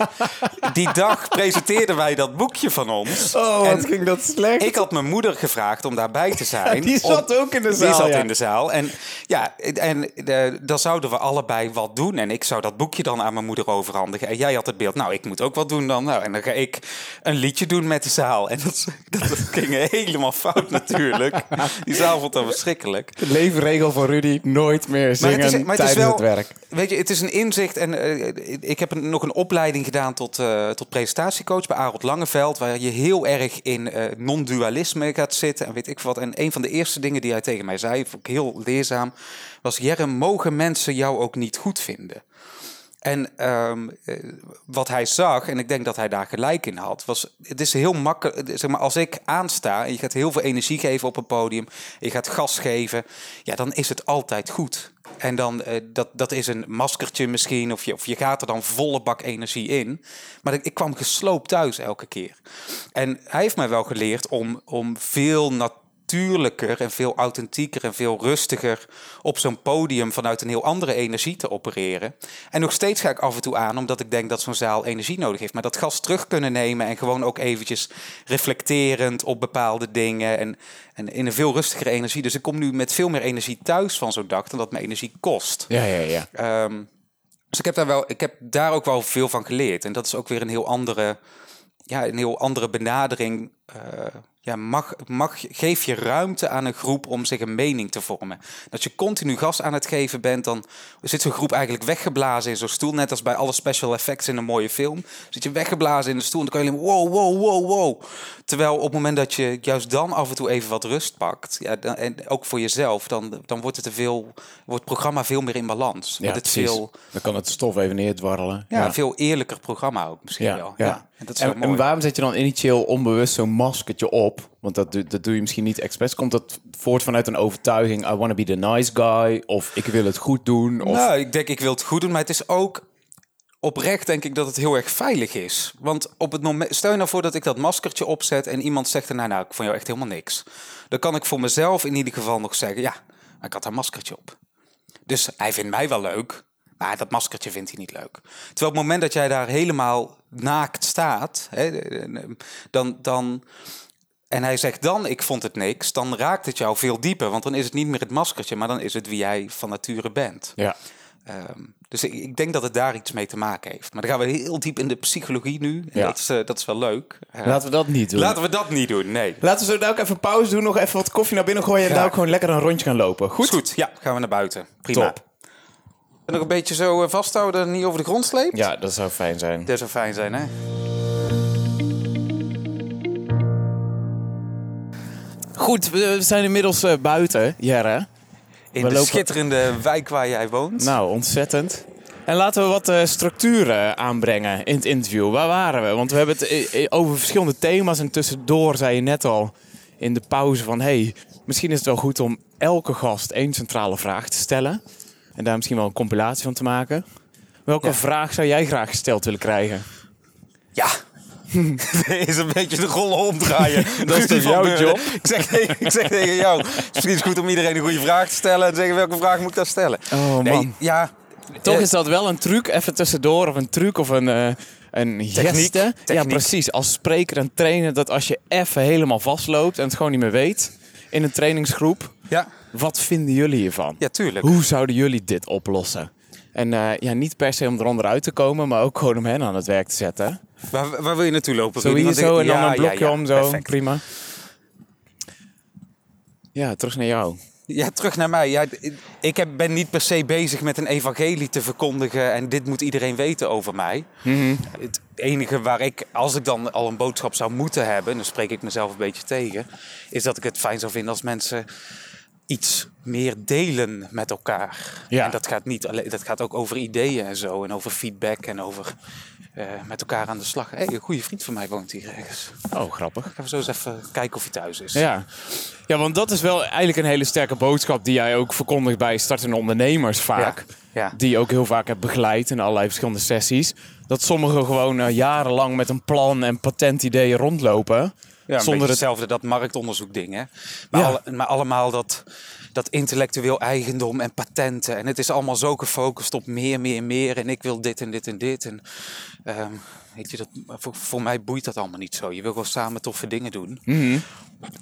[SPEAKER 2] die dag presenteerden wij dat boekje van ons.
[SPEAKER 1] Oh, wat
[SPEAKER 2] En
[SPEAKER 1] ging dat slecht.
[SPEAKER 2] Ik had mijn moeder gevraagd om daarbij te zijn.
[SPEAKER 1] die zat
[SPEAKER 2] Om-
[SPEAKER 1] ook in de
[SPEAKER 2] Die
[SPEAKER 1] zaal,
[SPEAKER 2] zat
[SPEAKER 1] ja.
[SPEAKER 2] in de zaal. En ja, en eh, dan zouden we allebei wat doen. En ik zou dat boekje dan aan mijn moeder overhandigen. En jij had het beeld, nou, ik moet ook wat doen dan. Nou, en dan ga ik een liedje doen met de zaal. En dat, dat, dat ging helemaal fout natuurlijk. Die zaal vond dat verschrikkelijk.
[SPEAKER 1] De leefregel van Rudy, nooit meer
[SPEAKER 2] Maar
[SPEAKER 1] zingen
[SPEAKER 2] het is, maar het is
[SPEAKER 1] tijdens
[SPEAKER 2] wel,
[SPEAKER 1] het werk.
[SPEAKER 2] Weet je, het is een inzicht. En eh, ik heb nog een opleiding gedaan tot, eh, tot presentatiecoach bij Arold Langeveld. Waar je heel erg in eh, non-dualisme gaat zitten en weet ik wat. En een van de eerste dingen die hij tegen mij zei, vond ik heel leerzaam, was: Jerem, mogen mensen jou ook niet goed vinden? En ehm, eh, wat hij zag, en ik denk dat hij daar gelijk in had, was: het is heel makkelijk. Zeg maar, als ik aansta en je gaat heel veel energie geven op een podium, je gaat gas geven, ja, dan is het altijd goed. En dan, eh, dat, dat is een maskertje misschien, of je, of je gaat er dan volle bak energie in. Maar ik, kwam gesloopt thuis elke keer. En hij heeft mij wel geleerd om, om veel natuurlijker en veel authentieker en veel rustiger op zo'n podium vanuit een heel andere energie te opereren. En nog steeds ga ik af en toe aan, omdat ik denk dat zo'n zaal energie nodig heeft. Maar dat gas terug kunnen nemen en gewoon ook eventjes reflecterend op bepaalde dingen en, en in een veel rustigere energie. Dus ik kom nu met veel meer energie thuis van zo'n dag dan dat mijn energie kost.
[SPEAKER 1] Ja, ja, ja.
[SPEAKER 2] Ehm, dus ik heb, daar wel, ik heb daar ook wel veel van geleerd. En dat is ook weer een heel andere, ja, een heel andere benadering. Eh, ja, mag, mag, geef je ruimte aan een groep om zich een mening te vormen. Dat je continu gas aan het geven bent, dan zit zo'n groep eigenlijk weggeblazen in zo'n stoel. Net als bij alle special effects in een mooie film. Zit je weggeblazen in de stoel en dan kan je alleen wow, wow, wow, wow. Terwijl op het moment dat je juist dan af en toe even wat rust pakt, ja, dan, en ook voor jezelf, dan, dan wordt het, veel, wordt het programma veel meer in balans.
[SPEAKER 1] Ja,
[SPEAKER 2] wordt het
[SPEAKER 1] precies.
[SPEAKER 2] veel,
[SPEAKER 1] Dan kan het stof even neerdwarrelen.
[SPEAKER 2] ja, een veel eerlijker programma ook misschien
[SPEAKER 1] Ja,
[SPEAKER 2] wel.
[SPEAKER 1] ja.
[SPEAKER 2] En dat is
[SPEAKER 1] En,
[SPEAKER 2] wel mooi.
[SPEAKER 1] en waarom zet je dan initieel onbewust zo'n maskertje op? Want dat, doe- dat doe je misschien niet expres. Komt dat voort vanuit een overtuiging... I want to be the nice guy. Of ik wil het goed doen. Of...
[SPEAKER 2] Nou, ik denk ik wil het goed doen, maar het is ook oprecht denk ik dat het heel erg veilig is. Want op het moment, stel je nou voor dat ik dat maskertje opzet en iemand zegt erna, nou, ik vond jou echt helemaal niks. Dan kan ik voor mezelf in ieder geval nog zeggen, ja, ik had een maskertje op. Dus hij vindt mij wel leuk, maar dat maskertje vindt hij niet leuk. Terwijl op het moment dat jij daar helemaal naakt staat, hè, dan, dan, en hij zegt dan, ik vond het niks, dan raakt het jou veel dieper. Want dan is het niet meer het maskertje, maar dan is het wie jij van nature bent.
[SPEAKER 1] Ja.
[SPEAKER 2] Ehm, dus ik, ik denk dat het daar iets mee te maken heeft. Maar dan gaan we heel diep in de psychologie nu. En
[SPEAKER 1] Ja.
[SPEAKER 2] dat, is, eh, dat is wel leuk. Eh,
[SPEAKER 1] Laten we dat niet doen.
[SPEAKER 2] laten we dat niet doen, nee.
[SPEAKER 1] Laten we zo ook even pauze doen. Nog even wat koffie naar binnen gooien. En
[SPEAKER 2] Ja.
[SPEAKER 1] daar ook gewoon lekker een rondje gaan lopen. Goed?
[SPEAKER 2] Goed, goed. Ja, gaan we naar buiten. Prima.
[SPEAKER 1] Top.
[SPEAKER 2] En nog een beetje zo eh, vasthouden niet over de grond sleept?
[SPEAKER 1] Ja, dat zou fijn zijn.
[SPEAKER 2] Dat zou fijn zijn, hè?
[SPEAKER 1] Goed, we zijn inmiddels eh, buiten, Jere.
[SPEAKER 2] In
[SPEAKER 1] We
[SPEAKER 2] de
[SPEAKER 1] lopen-
[SPEAKER 2] schitterende wijk waar jij woont.
[SPEAKER 1] Nou, ontzettend. En laten we wat eh, structuren aanbrengen in het interview. Waar waren we? Want we hebben het over verschillende thema's. En tussendoor zei je net al in de pauze van... hey, misschien is het wel goed om elke gast één centrale vraag te stellen. En daar misschien wel een compilatie van te maken. Welke
[SPEAKER 2] Ja.
[SPEAKER 1] vraag zou jij graag gesteld willen krijgen?
[SPEAKER 2] Ja. is een beetje de rollen omdraaien.
[SPEAKER 1] Dat is
[SPEAKER 2] van
[SPEAKER 1] jouw job?
[SPEAKER 2] Ik zeg, tegen, ik zeg tegen jou. Misschien is het goed om iedereen een goede vraag te stellen. En zeggen welke vraag moet ik dan stellen.
[SPEAKER 1] Oh man.
[SPEAKER 2] Ja.
[SPEAKER 1] Toch
[SPEAKER 2] eh,
[SPEAKER 1] is dat wel een truc, even tussendoor, of een truc of een, eh een geste. Ja,
[SPEAKER 2] Techniek.
[SPEAKER 1] precies. Als spreker en trainer, dat als je even helemaal vastloopt en het gewoon niet meer weet in een trainingsgroep,
[SPEAKER 2] Ja,
[SPEAKER 1] wat vinden jullie hiervan?
[SPEAKER 2] ja, tuurlijk.
[SPEAKER 1] Hoe zouden jullie dit oplossen? En eh, ja, niet per se om eronder uit te komen, maar ook gewoon om hen aan het werk te zetten.
[SPEAKER 2] Waar, waar wil je naartoe lopen?
[SPEAKER 1] Zo hier zo en dan
[SPEAKER 2] ja,
[SPEAKER 1] een blokje
[SPEAKER 2] ja, ja,
[SPEAKER 1] om zo.
[SPEAKER 2] perfect.
[SPEAKER 1] Prima. Ja, terug naar jou.
[SPEAKER 2] Ja, terug naar mij. Ja, ik heb, ben niet per se bezig met een evangelie te verkondigen en dit moet iedereen weten over mij.
[SPEAKER 1] Mhm.
[SPEAKER 2] Het enige waar ik, als ik dan al een boodschap zou moeten hebben, dan spreek ik mezelf een beetje tegen, is dat ik het fijn zou vinden als mensen iets meer delen met elkaar.
[SPEAKER 1] Ja.
[SPEAKER 2] En dat gaat, niet alleen, dat gaat ook over ideeën en zo, en over feedback en over eh, met elkaar aan de slag. Hey, een goede vriend van mij woont hier ergens.
[SPEAKER 1] Oh, grappig.
[SPEAKER 2] Gaan we zo eens even kijken of hij thuis is.
[SPEAKER 1] Ja. ja, want dat is wel eigenlijk een hele sterke boodschap die jij ook verkondigt bij startende ondernemers vaak.
[SPEAKER 2] Ja.
[SPEAKER 1] Die je ook heel vaak hebt begeleid in allerlei verschillende sessies. Dat sommigen gewoon eh, jarenlang met een plan en patentideeën rondlopen.
[SPEAKER 2] Ja,
[SPEAKER 1] zonder het...
[SPEAKER 2] hetzelfde, dat marktonderzoek ding. Hè? Maar,
[SPEAKER 1] Ja.
[SPEAKER 2] alle- maar allemaal dat, dat intellectueel eigendom en patenten. En het is allemaal zo gefocust op meer, meer, meer. En ik wil dit en dit en dit. En ehm, weet je, dat, voor, voor mij boeit dat allemaal niet zo. Je wil gewoon samen toffe dingen doen.
[SPEAKER 1] Mhm.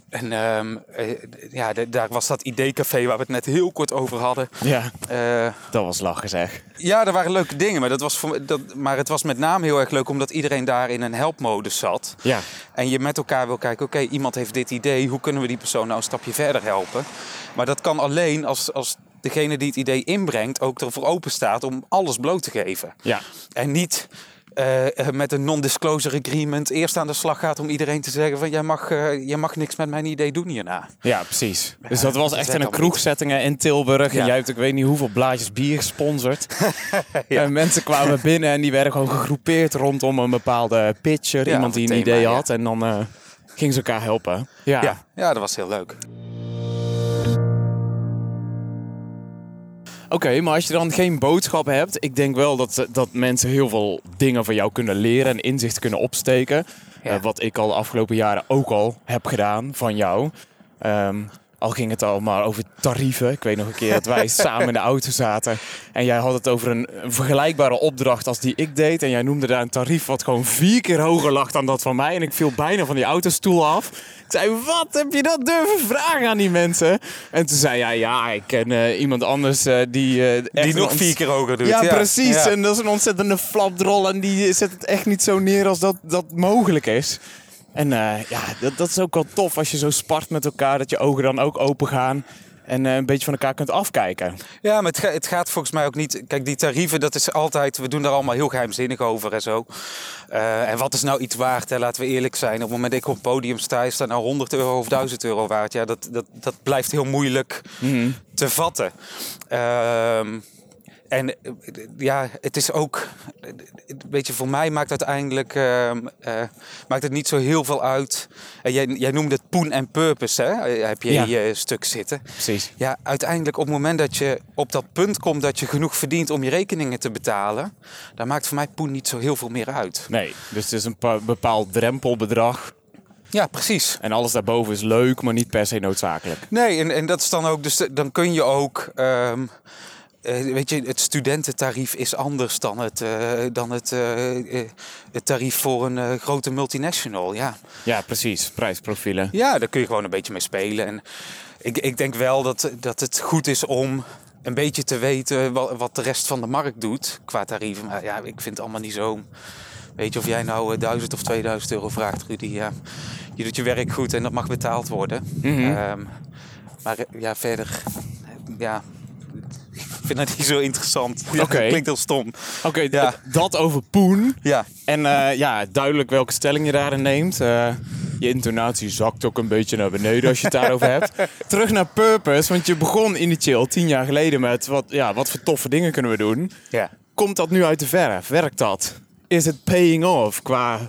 [SPEAKER 2] En ehm, eh, ja, daar was dat ideecafé waar we het net heel kort over hadden.
[SPEAKER 1] Ja,
[SPEAKER 2] Eh,
[SPEAKER 1] dat was lachen zeg.
[SPEAKER 2] ja, er waren leuke dingen, maar, dat was voor, dat, maar het was met name heel erg leuk omdat iedereen daar in een helpmodus zat.
[SPEAKER 1] Ja,
[SPEAKER 2] En je met elkaar wil kijken, oké, iemand heeft dit idee, hoe kunnen we die persoon nou een stapje verder helpen? Maar dat kan alleen als, als degene die het idee inbrengt ook ervoor open staat om alles bloot te geven.
[SPEAKER 1] ja.
[SPEAKER 2] En niet eh, eh, met een non-disclosure agreement eerst aan de slag gaat om iedereen te zeggen van jij mag, eh, jij mag niks met mijn idee doen hierna.
[SPEAKER 1] Ja, precies. Dus dat was echt in een
[SPEAKER 2] allemaal
[SPEAKER 1] kroegzettingen in Tilburg. En jij hebt ik weet niet hoeveel blaadjes bier gesponsord.
[SPEAKER 2] Ja.
[SPEAKER 1] En mensen kwamen binnen en die werden gewoon gegroepeerd rondom een bepaalde pitcher.
[SPEAKER 2] Ja,
[SPEAKER 1] iemand die een
[SPEAKER 2] thema,
[SPEAKER 1] idee had. En dan eh gingen ze elkaar helpen. Ja,
[SPEAKER 2] ja, dat was heel leuk.
[SPEAKER 1] Oké, maar als je dan geen boodschap hebt, ik denk wel dat, dat mensen heel veel dingen van jou kunnen leren en inzichten kunnen opsteken.
[SPEAKER 2] Ja.
[SPEAKER 1] Eh, wat ik al de afgelopen jaren ook al heb gedaan van jou. Ehm, al ging het al maar over tarieven. Ik weet nog een keer dat wij samen in de auto zaten. En jij had het over een, een vergelijkbare opdracht als die ik deed. En jij noemde daar een tarief wat gewoon vier keer hoger lag dan dat van mij. En ik viel bijna van die autostoel af. Ik zei, wat heb je dat durven vragen aan die mensen? En toen zei jij, ja, ik ken eh, iemand anders eh, die... echt
[SPEAKER 2] Die nog vier keer hoger doet.
[SPEAKER 1] ja, precies.
[SPEAKER 2] Ja.
[SPEAKER 1] En dat is een ontzettende flapdrol. En die zet het echt niet zo neer als dat, dat mogelijk is. En eh, ja, dat, dat is ook wel tof als je zo spart met elkaar. Dat je ogen dan ook open gaan. En eh, een beetje van elkaar kunt afkijken.
[SPEAKER 2] Ja, maar het, ga- het gaat volgens mij ook niet. Kijk, die tarieven, dat is altijd. We doen daar allemaal heel geheimzinnig over en zo. Eh, en wat is nou iets waard? Hè? Laten we eerlijk zijn. Op het moment dat ik op het podium sta, is dat nou 100 euro of 1000 euro waard? Ja, dat, dat, dat blijft heel moeilijk te vatten. Ehm, en eh, ja, het is ook. Weet je, voor mij maakt uiteindelijk. ehm, eh, maakt het niet zo heel veel uit. En jij, jij noemde het poen en purpose, hè? Eh, Heb je
[SPEAKER 1] Ja.
[SPEAKER 2] in je stuk zitten.
[SPEAKER 1] Precies.
[SPEAKER 2] Ja, uiteindelijk op het moment dat je op dat punt komt dat je genoeg verdient om je rekeningen te betalen, dan maakt voor mij poen niet zo heel veel meer uit.
[SPEAKER 1] Nee, dus het is een pa- bepaald drempelbedrag.
[SPEAKER 2] Ja, precies.
[SPEAKER 1] En alles daarboven is leuk, maar niet per se noodzakelijk.
[SPEAKER 2] Nee, en, en dat is dan ook, dus dan kun je ook, ehm, eh, weet je, het studententarief is anders dan het, eh, dan het, eh, het tarief voor een grote multinational. Ja.
[SPEAKER 1] Ja, precies. Prijsprofielen.
[SPEAKER 2] ja, daar kun je gewoon een beetje mee spelen. En ik, ik denk wel dat, dat het goed is om een beetje te weten wat, wat de rest van de markt doet qua tarieven. Maar ja, ik vind het allemaal niet zo. Weet je, of jij nou eh, 1000 of 2000 euro vraagt, Rudy. Ja, je doet je werk goed en dat mag betaald worden. Ehm, maar ja, verder, ja, vind dat niet zo interessant. Ja,
[SPEAKER 1] Oké.
[SPEAKER 2] klinkt heel stom.
[SPEAKER 1] Oké,
[SPEAKER 2] Ja.
[SPEAKER 1] dat over poen.
[SPEAKER 2] Ja,
[SPEAKER 1] En eh, ja, duidelijk welke stelling je daarin neemt. Eh, Je intonatie zakt ook een beetje naar beneden als je het daarover hebt. Terug naar purpose, want je begon initieel tien jaar geleden met wat, ja, wat voor toffe dingen kunnen we doen.
[SPEAKER 2] Ja.
[SPEAKER 1] Komt dat nu uit de verf? Werkt dat? Is het paying off qua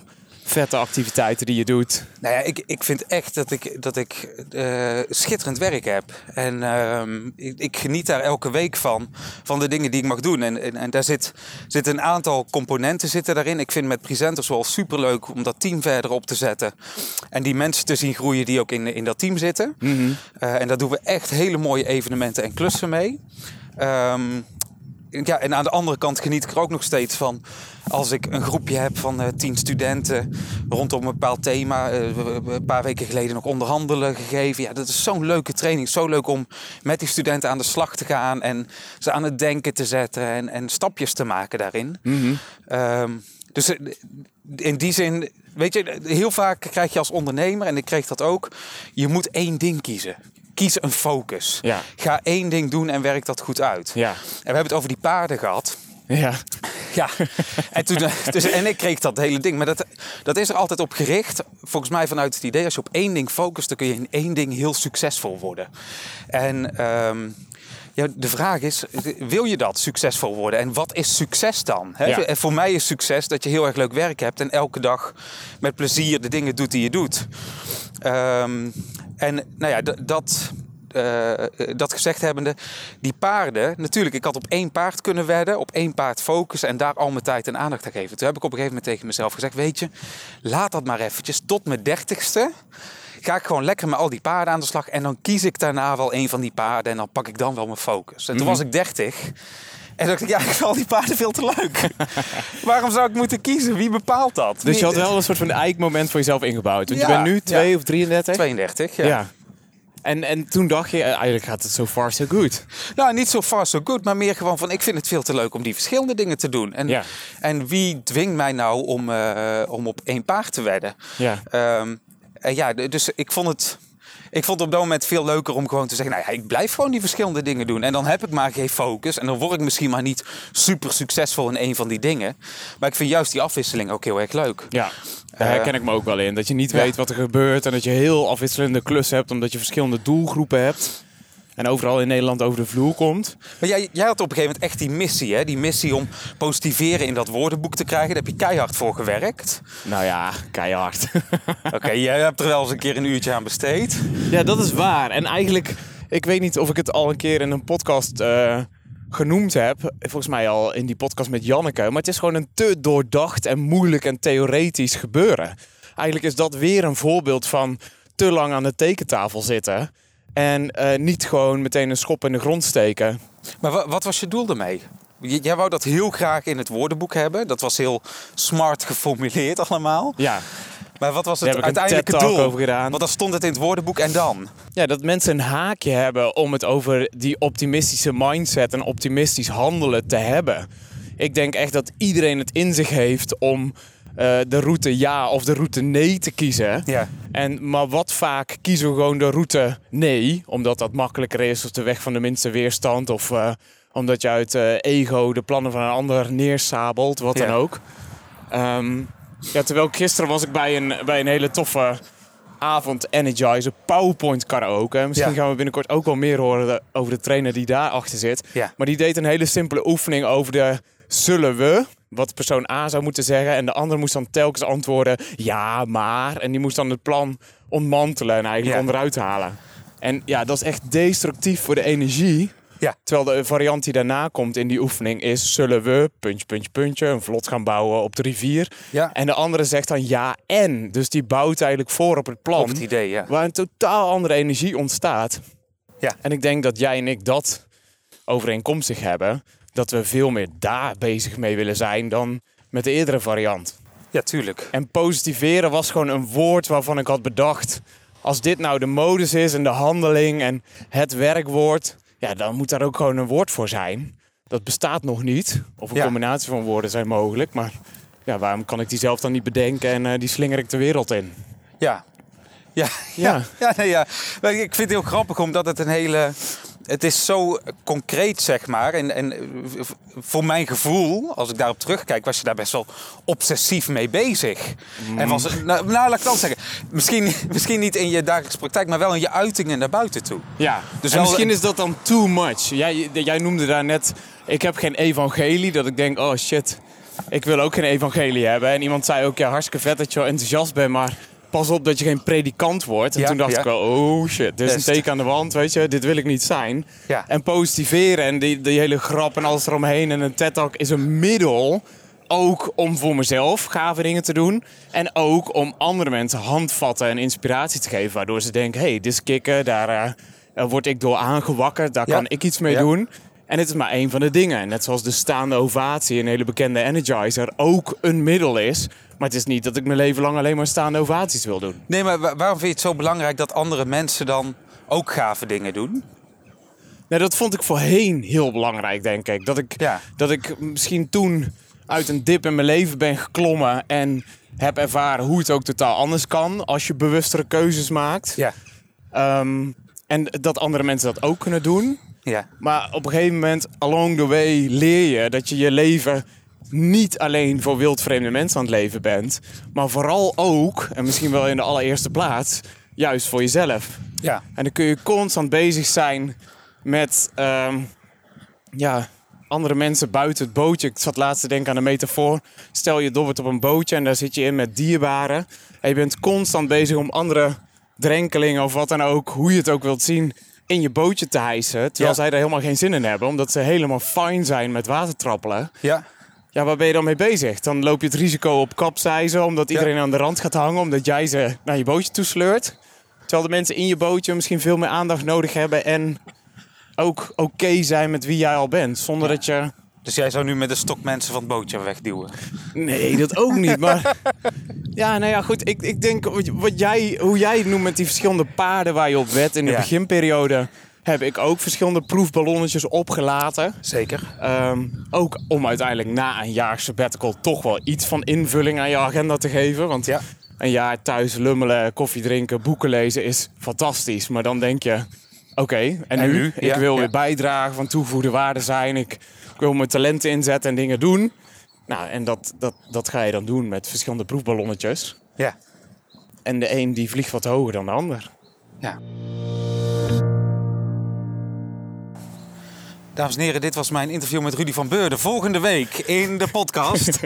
[SPEAKER 1] vette activiteiten die je doet?
[SPEAKER 2] Nou ja, ik, ik vind echt dat ik, dat ik eh, schitterend werk heb. En ehm, ik, ik geniet daar elke week van, van de dingen die ik mag doen. En, en, en daar zit, zit een aantal componenten zitten daarin. Ik vind met presenters wel superleuk om dat team verder op te zetten. En die mensen te zien groeien die ook in, in dat team zitten. Eh, en daar doen we echt hele mooie evenementen en klussen mee. Ehm, ja, en aan de andere kant geniet ik er ook nog steeds van. Als ik een groepje heb van eh, tien studenten rondom een bepaald thema. we- een paar weken geleden nog onderhandelen gegeven. Ja, dat is zo'n leuke training. Zo leuk om met die studenten aan de slag te gaan. En ze aan het denken te zetten. En, en stapjes te maken daarin. Ehm, dus eh, in die zin, weet je, heel vaak krijg je als ondernemer, en ik kreeg dat ook, je moet één ding kiezen. Kies een focus.
[SPEAKER 1] Ja.
[SPEAKER 2] Ga één ding doen en werk dat goed uit.
[SPEAKER 1] Ja.
[SPEAKER 2] En we hebben het over die paarden gehad.
[SPEAKER 1] Ja.
[SPEAKER 2] Ja, en, toen, dus, en ik kreeg dat hele ding. Maar dat, dat is er altijd op gericht. Volgens mij vanuit het idee, als je op één ding focust, dan kun je in één ding heel succesvol worden. En ehm, ja, de vraag is, wil je dat succesvol worden? En wat is succes dan? Hè?
[SPEAKER 1] Ja.
[SPEAKER 2] Voor mij is succes dat je heel erg leuk werk hebt en elke dag met plezier de dingen doet die je doet. Ehm, en nou ja, dat, eh, dat gezegd hebbende, die paarden, natuurlijk, ik had op één paard kunnen wedden, op één paard focussen en daar al mijn tijd en aandacht aan geven. Toen heb ik op een gegeven moment tegen mezelf gezegd, weet je, laat dat maar eventjes tot mijn dertigste. Ga ik gewoon lekker met al die paarden aan de slag en dan kies ik daarna wel een van die paarden en dan pak ik dan wel mijn focus. En toen was ik dertig. En dacht ik, ja, ik vind al die paarden veel te leuk. Waarom zou ik moeten kiezen? Wie bepaalt dat?
[SPEAKER 1] Dus je had wel een soort van eikmoment voor jezelf ingebouwd. Want je bent nu
[SPEAKER 2] ja.
[SPEAKER 1] 2 of 33?
[SPEAKER 2] 32, ja.
[SPEAKER 1] Ja. En, en toen dacht je, eh, eigenlijk gaat het so far so good.
[SPEAKER 2] Nou, niet zo far so good, maar meer gewoon van... ik vind het veel te leuk om die verschillende dingen te doen. En,
[SPEAKER 1] Ja.
[SPEAKER 2] en wie dwingt mij nou om, eh, om op één paard te wedden?
[SPEAKER 1] Ja.
[SPEAKER 2] Ehm, en ja, dus ik vond het... Ik vond het op dat moment veel leuker om gewoon te zeggen... nou ja, ik blijf gewoon die verschillende dingen doen. En dan heb ik maar geen focus. En dan word ik misschien maar niet super succesvol in een van die dingen. Maar ik vind juist die afwisseling ook heel erg leuk.
[SPEAKER 1] Ja, daar
[SPEAKER 2] Eh,
[SPEAKER 1] herken ik me ook wel in. Dat je niet
[SPEAKER 2] ja.
[SPEAKER 1] weet wat er gebeurt en dat je heel afwisselende klussen hebt, omdat je verschillende doelgroepen hebt. En overal in Nederland over de vloer komt.
[SPEAKER 2] Maar jij, jij had op een gegeven moment echt die missie, hè? Die missie om positiveren in dat woordenboek te krijgen. Daar heb je keihard voor gewerkt.
[SPEAKER 1] Nou ja, keihard.
[SPEAKER 2] Oké, jij hebt er wel eens een keer een uurtje aan besteed.
[SPEAKER 1] ja, dat is waar. En eigenlijk, ik weet niet of ik het al een keer in een podcast eh, genoemd heb. Volgens mij al in die podcast met Janneke. Maar het is gewoon een te doordacht en moeilijk en theoretisch gebeuren. Eigenlijk is dat weer een voorbeeld van te lang aan de tekentafel zitten. En eh, niet gewoon meteen een schop in de grond steken.
[SPEAKER 2] Maar wa- wat was je doel daarmee? J- Jij wou dat heel graag in het woordenboek hebben. Dat was heel smart geformuleerd allemaal.
[SPEAKER 1] Ja,
[SPEAKER 2] Maar wat was het
[SPEAKER 1] heb ik een
[SPEAKER 2] uiteindelijke doel?
[SPEAKER 1] over gedaan.
[SPEAKER 2] Want dan stond het in het woordenboek en dan?
[SPEAKER 1] Ja, dat mensen een haakje hebben om het over die optimistische mindset en optimistisch handelen te hebben. Ik denk echt dat iedereen het in zich heeft om eh, de route ja of de route nee te kiezen.
[SPEAKER 2] Ja.
[SPEAKER 1] En, maar wat vaak kiezen we gewoon de route nee, omdat dat makkelijker is of de weg van de minste weerstand. Of eh, omdat je uit eh, ego de plannen van een ander neersabelt, wat
[SPEAKER 2] Ja.
[SPEAKER 1] dan ook. Ehm, ja, terwijl gisteren was ik bij een, bij een hele toffe avond Energizer PowerPoint karaoke. Misschien
[SPEAKER 2] Ja.
[SPEAKER 1] gaan we binnenkort ook wel meer horen over de trainer die daarachter zit.
[SPEAKER 2] Ja.
[SPEAKER 1] Maar die deed een hele simpele oefening over de zullen we, wat persoon A zou moeten zeggen. En de ander moest dan telkens antwoorden ja, maar. En die moest dan het plan ontmantelen en eigenlijk
[SPEAKER 2] Ja.
[SPEAKER 1] onderuit halen. En ja, dat is echt destructief voor de energie.
[SPEAKER 2] Ja.
[SPEAKER 1] Terwijl de variant die daarna komt in die oefening is... zullen we, puntje, puntje, puntje, een vlot gaan bouwen op de rivier.
[SPEAKER 2] Ja.
[SPEAKER 1] En de andere zegt dan ja en. Dus die bouwt eigenlijk voor op het plan.
[SPEAKER 2] Op het idee, ja.
[SPEAKER 1] Waar een totaal andere energie ontstaat.
[SPEAKER 2] Ja.
[SPEAKER 1] En ik denk dat jij en ik dat overeenkomstig hebben. Dat we veel meer daar bezig mee willen zijn dan met de eerdere variant.
[SPEAKER 2] Ja, tuurlijk.
[SPEAKER 1] En positiveren was gewoon een woord waarvan ik had bedacht. Als dit nou de modus is en de handeling en het werkwoord. Ja, dan moet daar ook gewoon een woord voor zijn. Dat bestaat nog niet. Of een
[SPEAKER 2] Ja.
[SPEAKER 1] combinatie van woorden zijn mogelijk. Maar ja, waarom kan ik die zelf dan niet bedenken en eh, die slinger ik de wereld in?
[SPEAKER 2] Ja. Ja,
[SPEAKER 1] Ja.
[SPEAKER 2] ja. ja, nee, ja. Ik vind het heel grappig omdat het een hele het is zo concreet, zeg maar. En, en voor mijn gevoel, als ik daarop terugkijk, was je daar best wel obsessief mee bezig. En was nou, nou, laat ik dan zeggen. Misschien, misschien niet in je dagelijkse praktijk, maar wel in je uitingen naar buiten toe.
[SPEAKER 1] Ja,
[SPEAKER 2] Dus
[SPEAKER 1] misschien is dat dan too much. Jij, jij noemde daar net, ik heb geen evangelie, dat ik denk, oh shit, ik wil ook geen evangelie hebben. En iemand zei ook, ja, hartstikke vet dat je wel enthousiast bent, maar pas op dat je geen predikant wordt. En
[SPEAKER 2] Ja,
[SPEAKER 1] toen dacht
[SPEAKER 2] ja.
[SPEAKER 1] ik wel, oh shit, dit is
[SPEAKER 2] Best.
[SPEAKER 1] een teken aan de wand, weet je, dit wil ik niet zijn.
[SPEAKER 2] Ja.
[SPEAKER 1] En positiveren en die, die hele grap en alles eromheen en een TED-talk is een middel... Ook om voor mezelf gave dingen te doen. En ook om andere mensen handvatten en inspiratie te geven. Waardoor ze denken, hé, hey, dit is kicken, daar eh, eh, word ik door aangewakkerd. Daar
[SPEAKER 2] Ja.
[SPEAKER 1] kan ik iets mee
[SPEAKER 2] Ja.
[SPEAKER 1] doen. En het is maar één van de dingen. Net zoals de staande ovatie, een hele bekende energizer, ook een middel is. Maar het is niet dat ik mijn leven lang alleen maar staande ovaties wil doen.
[SPEAKER 2] Nee, maar wa- waarom vind je het zo belangrijk dat andere mensen dan ook gave dingen doen?
[SPEAKER 1] Nee, dat vond ik voorheen heel belangrijk, denk ik. Dat ik,
[SPEAKER 2] Ja.
[SPEAKER 1] dat ik misschien toen uit een dip in mijn leven ben geklommen en heb ervaren hoe het ook totaal anders kan als je bewustere keuzes maakt.
[SPEAKER 2] Ja.
[SPEAKER 1] Ehm, en dat andere mensen dat ook kunnen doen.
[SPEAKER 2] Ja.
[SPEAKER 1] Maar op een gegeven moment, along the way, leer je dat je je leven niet alleen voor wildvreemde mensen aan het leven bent, maar vooral ook, en misschien wel in de allereerste plaats, juist voor jezelf.
[SPEAKER 2] Ja.
[SPEAKER 1] En dan kun je constant bezig zijn met ehm, ja, andere mensen buiten het bootje. Ik zat laatst te denken aan een metafoor. Stel je dobbert op een bootje en daar zit je in met dierbaren. En je bent constant bezig om andere drenkelingen of wat dan ook, hoe je het ook wilt zien, in je bootje te hijsen. Terwijl
[SPEAKER 2] Ja.
[SPEAKER 1] zij daar helemaal geen zin in hebben, omdat ze helemaal fijn zijn met watertrappelen.
[SPEAKER 2] Ja.
[SPEAKER 1] Ja, waar ben je dan mee bezig? Dan loop je het risico op kapseizen, omdat iedereen aan de rand gaat hangen, omdat jij ze naar je bootje toesleurt. Terwijl de mensen in je bootje misschien veel meer aandacht nodig hebben en ook oké zijn met wie jij al bent. Zonder dat je.
[SPEAKER 2] Dus jij zou nu met een stok mensen van het bootje wegduwen?
[SPEAKER 1] Nee, dat ook niet. Maar ja, nou ja, goed. Ik, ik denk wat, wat jij, hoe jij het noemt met die verschillende paarden waar je op wet in de
[SPEAKER 2] Ja.
[SPEAKER 1] beginperiode. Heb ik ook verschillende proefballonnetjes opgelaten.
[SPEAKER 2] Zeker.
[SPEAKER 1] Ehm, ook om uiteindelijk na een jaar sabbatical toch wel iets van invulling aan je agenda te geven. Want
[SPEAKER 2] Ja.
[SPEAKER 1] een jaar thuis lummelen, koffie drinken, boeken lezen is fantastisch. Maar dan denk je, oké, en,
[SPEAKER 2] En
[SPEAKER 1] nu?
[SPEAKER 2] nu?
[SPEAKER 1] Ik
[SPEAKER 2] Ja,
[SPEAKER 1] wil
[SPEAKER 2] ja.
[SPEAKER 1] weer bijdragen, van toegevoegde waarde zijn. Ik, ik wil mijn talenten inzetten en dingen doen. Nou, en dat, dat, dat ga je dan doen met verschillende proefballonnetjes.
[SPEAKER 2] Ja.
[SPEAKER 1] En de een die vliegt wat hoger dan de ander.
[SPEAKER 2] Ja. Dames en heren, dit was mijn interview met Rudy van Beurden. Volgende week in de podcast.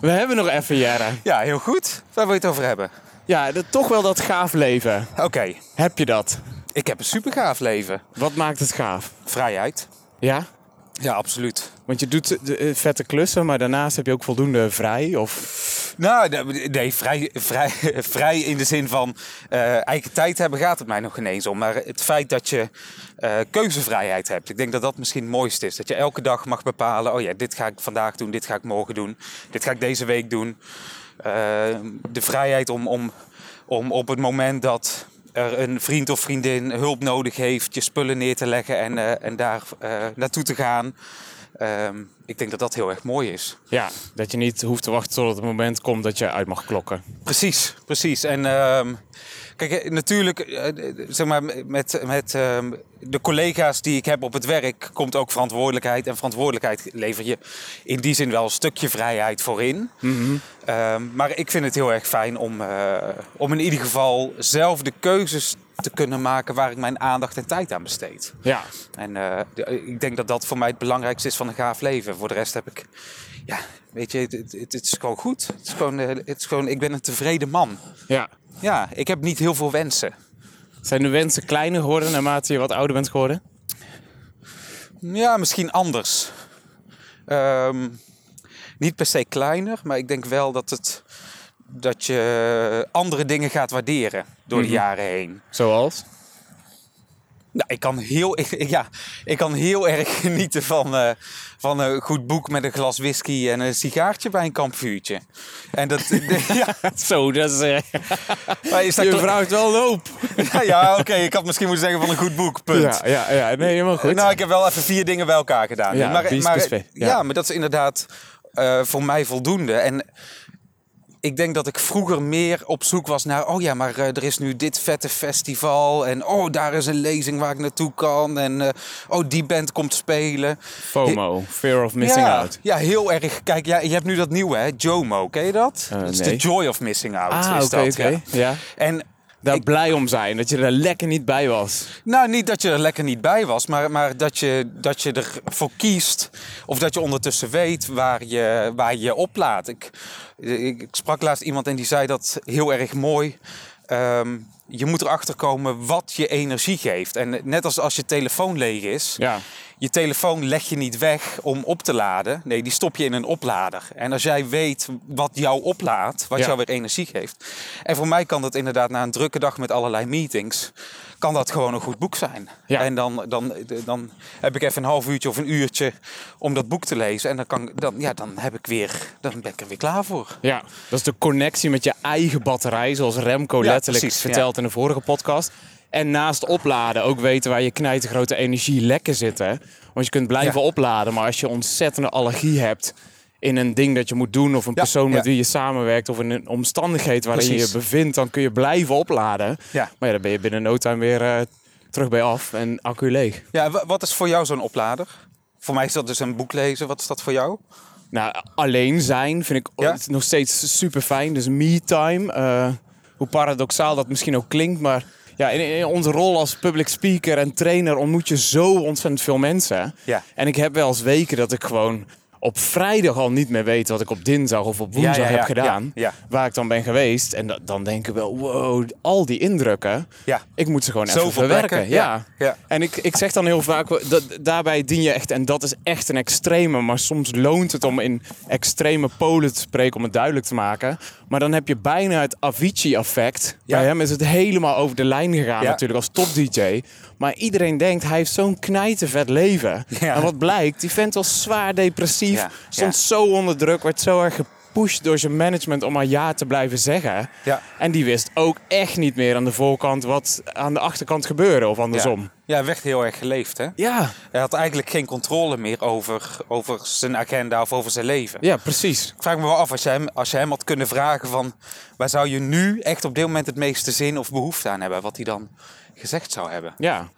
[SPEAKER 1] We hebben nog even, Jere.
[SPEAKER 2] ja, heel goed. Waar wil je het over hebben?
[SPEAKER 1] Ja, dat, toch wel dat gaaf leven.
[SPEAKER 2] Oké,
[SPEAKER 1] Heb je dat?
[SPEAKER 2] ik heb een super gaaf leven.
[SPEAKER 1] Wat maakt het gaaf?
[SPEAKER 2] Vrijheid.
[SPEAKER 1] Ja?
[SPEAKER 2] Ja, absoluut.
[SPEAKER 1] Want je doet de, eh, vette klussen, maar daarnaast heb je ook voldoende vrij? Of...
[SPEAKER 2] Nou, nee, vrij, vrij, vrij in de zin van eh, eigen tijd hebben gaat het mij nog ineens om. Maar het feit dat je eh, keuzevrijheid hebt. Ik denk dat dat misschien het mooiste is. Dat je elke dag mag bepalen, oh ja, dit ga ik vandaag doen, dit ga ik morgen doen. Dit ga ik deze week doen. Eh, de vrijheid om, om, om op het moment dat er een vriend of vriendin hulp nodig heeft, je spullen neer te leggen en, eh, en daar eh, naartoe te gaan. Ehm, ik denk dat dat heel erg mooi is.
[SPEAKER 1] Ja, dat je niet hoeft te wachten tot het moment komt dat je uit mag klokken.
[SPEAKER 2] Precies, precies. En ehm, kijk, eh, natuurlijk, eh, zeg maar, met, met ehm, de collega's die ik heb op het werk komt ook verantwoordelijkheid. En verantwoordelijkheid lever je in die zin wel een stukje vrijheid voor in. Ehm, maar ik vind het heel erg fijn om, eh, om in ieder geval zelf de keuzes te kunnen maken waar ik mijn aandacht en tijd aan besteed.
[SPEAKER 1] Ja,
[SPEAKER 2] En eh, ik denk dat dat voor mij het belangrijkste is van een gaaf leven. Voor de rest heb ik, ja, weet je, het, het, het is gewoon goed. Het is gewoon, eh, het is gewoon, ik ben een tevreden man.
[SPEAKER 1] ja.
[SPEAKER 2] Ja, ik heb niet heel veel wensen.
[SPEAKER 1] Zijn de wensen kleiner geworden naarmate je wat ouder bent geworden?
[SPEAKER 2] Ja, misschien anders. Ehm, niet per se kleiner, maar ik denk wel dat, het, dat je andere dingen gaat waarderen door de jaren heen.
[SPEAKER 1] Zoals?
[SPEAKER 2] Nou, ik kan heel, ik, ja, ik kan heel erg genieten van, eh, van een goed boek met een glas whisky en een sigaartje bij een kampvuurtje. En dat, ja,
[SPEAKER 1] Zo, dat is... eh,
[SPEAKER 2] maar is dat
[SPEAKER 1] je heeft wel loop.
[SPEAKER 2] Ja, ja oké, ik had misschien moeten zeggen van een goed boek, punt.
[SPEAKER 1] Ja, ja, ja. Nee, helemaal goed.
[SPEAKER 2] Nou, ik heb wel even vier dingen bij elkaar gedaan.
[SPEAKER 1] Ja,
[SPEAKER 2] maar, maar, ja.
[SPEAKER 1] Ja.
[SPEAKER 2] maar dat is inderdaad eh, voor mij voldoende. En ik denk dat ik vroeger meer op zoek was naar... oh ja, maar eh, er is nu dit vette festival... en oh, daar is een lezing waar ik naartoe kan... en eh, oh, die band komt spelen.
[SPEAKER 1] FOMO, fear of missing
[SPEAKER 2] ja,
[SPEAKER 1] out.
[SPEAKER 2] Ja, heel erg. Kijk, ja, je hebt nu dat nieuwe, hè? JOMO, ken je dat? Dat is
[SPEAKER 1] nee.
[SPEAKER 2] de joy of missing out.
[SPEAKER 1] Ah,
[SPEAKER 2] is
[SPEAKER 1] oké,
[SPEAKER 2] dat. Ja. En
[SPEAKER 1] Daar
[SPEAKER 2] Ik-
[SPEAKER 1] blij om zijn, dat je er lekker niet bij was.
[SPEAKER 2] Nou, niet dat je er lekker niet bij was, maar, maar dat, je, dat je ervoor kiest. Of dat je ondertussen weet waar je waar je oplaadt. Ik, ik, ik sprak laatst iemand en die zei dat heel erg mooi. Ehm, je moet erachter komen wat je energie geeft. En net als als je telefoon leeg is,
[SPEAKER 1] Ja.
[SPEAKER 2] je telefoon leg je niet weg om op te laden. Nee, die stop je in een oplader. En als jij weet wat jou oplaadt, wat
[SPEAKER 1] Ja.
[SPEAKER 2] jou weer energie geeft. En voor mij kan dat inderdaad na een drukke dag met allerlei meetings, kan dat gewoon een goed boek zijn.
[SPEAKER 1] Ja.
[SPEAKER 2] En dan, dan, dan heb ik even een half uurtje of een uurtje om dat boek te lezen. En dan, kan, dan, ja, dan, heb ik weer, dan ben ik er weer klaar voor.
[SPEAKER 1] Ja, dat is de connectie met je eigen batterij, zoals Remco
[SPEAKER 2] Ja,
[SPEAKER 1] letterlijk
[SPEAKER 2] precies,
[SPEAKER 1] vertelt in de vorige podcast. En naast opladen ook weten waar je knijtergrote energielekken zitten. Want je kunt blijven opladen, maar als je ontzettende allergie hebt in een ding dat je moet doen, of een
[SPEAKER 2] Ja,
[SPEAKER 1] persoon met
[SPEAKER 2] ja.
[SPEAKER 1] wie je samenwerkt, of in een omstandigheid waarin je
[SPEAKER 2] Precies.
[SPEAKER 1] je bevindt, dan kun je blijven opladen.
[SPEAKER 2] Ja.
[SPEAKER 1] Maar ja, dan ben je binnen no time weer eh, terug bij af en accu leeg.
[SPEAKER 2] Ja, wa- wat is voor jou zo'n oplader? Voor mij is dat dus een boek lezen. Wat is dat voor jou?
[SPEAKER 1] Nou, alleen zijn vind ik
[SPEAKER 2] Ja?
[SPEAKER 1] nog steeds super fijn. Dus me-time. eh, hoe paradoxaal dat misschien ook klinkt. Maar ja, in, in onze rol als public speaker en trainer ontmoet je zo ontzettend veel mensen.
[SPEAKER 2] Ja.
[SPEAKER 1] En ik heb wel eens weken dat ik gewoon op vrijdag al niet meer weet wat ik op dinsdag of op woensdag
[SPEAKER 2] ja, ja,
[SPEAKER 1] heb gedaan. Waar ik dan ben geweest. En da- dan denk ik wel, wow, al die indrukken.
[SPEAKER 2] Ja.
[SPEAKER 1] Ik moet ze gewoon even verwerken. Ja. En ik, ik zeg dan heel vaak, dat, daarbij dien je echt, en dat is echt een extreme, maar soms loont het om in extreme polen te spreken om het duidelijk te maken. Maar dan heb je bijna het Avicii-effect.
[SPEAKER 2] Ja.
[SPEAKER 1] Bij hem is het helemaal over de lijn gegaan natuurlijk als top-dj. Maar iedereen denkt, hij heeft zo'n knijtervet leven. En wat blijkt, die vent was zwaar depressief,
[SPEAKER 2] Ja,
[SPEAKER 1] stond
[SPEAKER 2] ja.
[SPEAKER 1] zo onder druk, werd zo erg gepusht door zijn management om maar ja te blijven zeggen.
[SPEAKER 2] Ja.
[SPEAKER 1] En die wist ook echt niet meer aan de voorkant wat aan de achterkant gebeurde of andersom.
[SPEAKER 2] Ja, hij werd heel erg geleefd, hè?
[SPEAKER 1] Ja,
[SPEAKER 2] Hij had eigenlijk geen controle meer over, over zijn agenda of over zijn leven.
[SPEAKER 1] ja, precies.
[SPEAKER 2] Ik vraag me wel af, als je, hem, als je hem had kunnen vragen van... waar zou je nu echt op dit moment het meeste zin of behoefte aan hebben? Wat hij dan gezegd zou hebben.
[SPEAKER 1] Ja.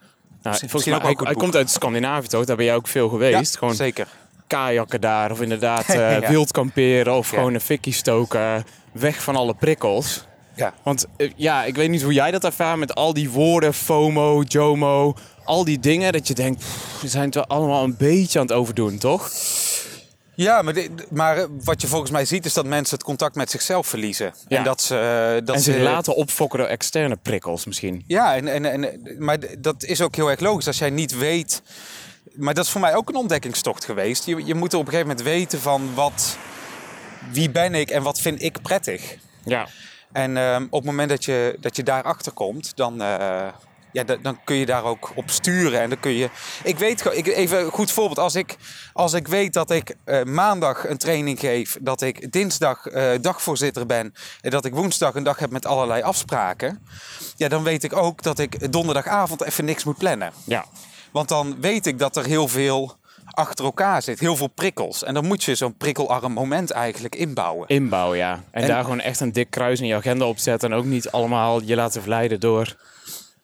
[SPEAKER 1] Nou, volgens mij, hij, komt uit Scandinavië toch? Daar ben jij ook veel geweest.
[SPEAKER 2] Ja,
[SPEAKER 1] gewoon
[SPEAKER 2] zeker.
[SPEAKER 1] Kajakken daar of inderdaad
[SPEAKER 2] Ja.
[SPEAKER 1] wild kamperen of
[SPEAKER 2] Ja.
[SPEAKER 1] gewoon een fikkie stoken. Weg van alle prikkels.
[SPEAKER 2] Ja.
[SPEAKER 1] Want eh, ja, ik weet niet hoe jij dat ervaart met al die woorden, FOMO, JOMO, al die dingen. Dat je denkt, pff, we zijn het allemaal een beetje aan het overdoen, toch?
[SPEAKER 2] Ja, maar, maar eh, wat je volgens mij ziet is dat mensen het contact met zichzelf verliezen.
[SPEAKER 1] Ja.
[SPEAKER 2] En dat ze... Dat
[SPEAKER 1] en zich
[SPEAKER 2] ze,
[SPEAKER 1] laten opfokken door externe prikkels misschien.
[SPEAKER 2] Ja, en, en, en, maar dat is ook heel erg logisch. Als jij niet weet... Maar dat is voor mij ook een ontdekkingstocht geweest. Je, je moet op een gegeven moment weten van wat... Wie ben ik en wat vind ik prettig?
[SPEAKER 1] Ja.
[SPEAKER 2] En ehm, op het moment dat je, dat je daarachter komt, dan, eh, ja, da- dan kun je daar ook op sturen. En dan kun je. Ik weet ik, even een goed voorbeeld. Als ik, als ik weet dat ik eh, maandag een training geef, dat ik dinsdag eh, dagvoorzitter ben en dat ik woensdag een dag heb met allerlei afspraken. Ja, dan weet ik ook dat ik donderdagavond even niks moet plannen.
[SPEAKER 1] Ja.
[SPEAKER 2] Want dan weet ik dat er heel veel achter elkaar zit, heel veel prikkels. En dan moet je zo'n prikkelarm moment eigenlijk inbouwen.
[SPEAKER 1] Inbouw, ja. En,
[SPEAKER 2] En-
[SPEAKER 1] daar gewoon echt een dik kruis in je agenda op zetten. En ook niet allemaal je laten verleiden door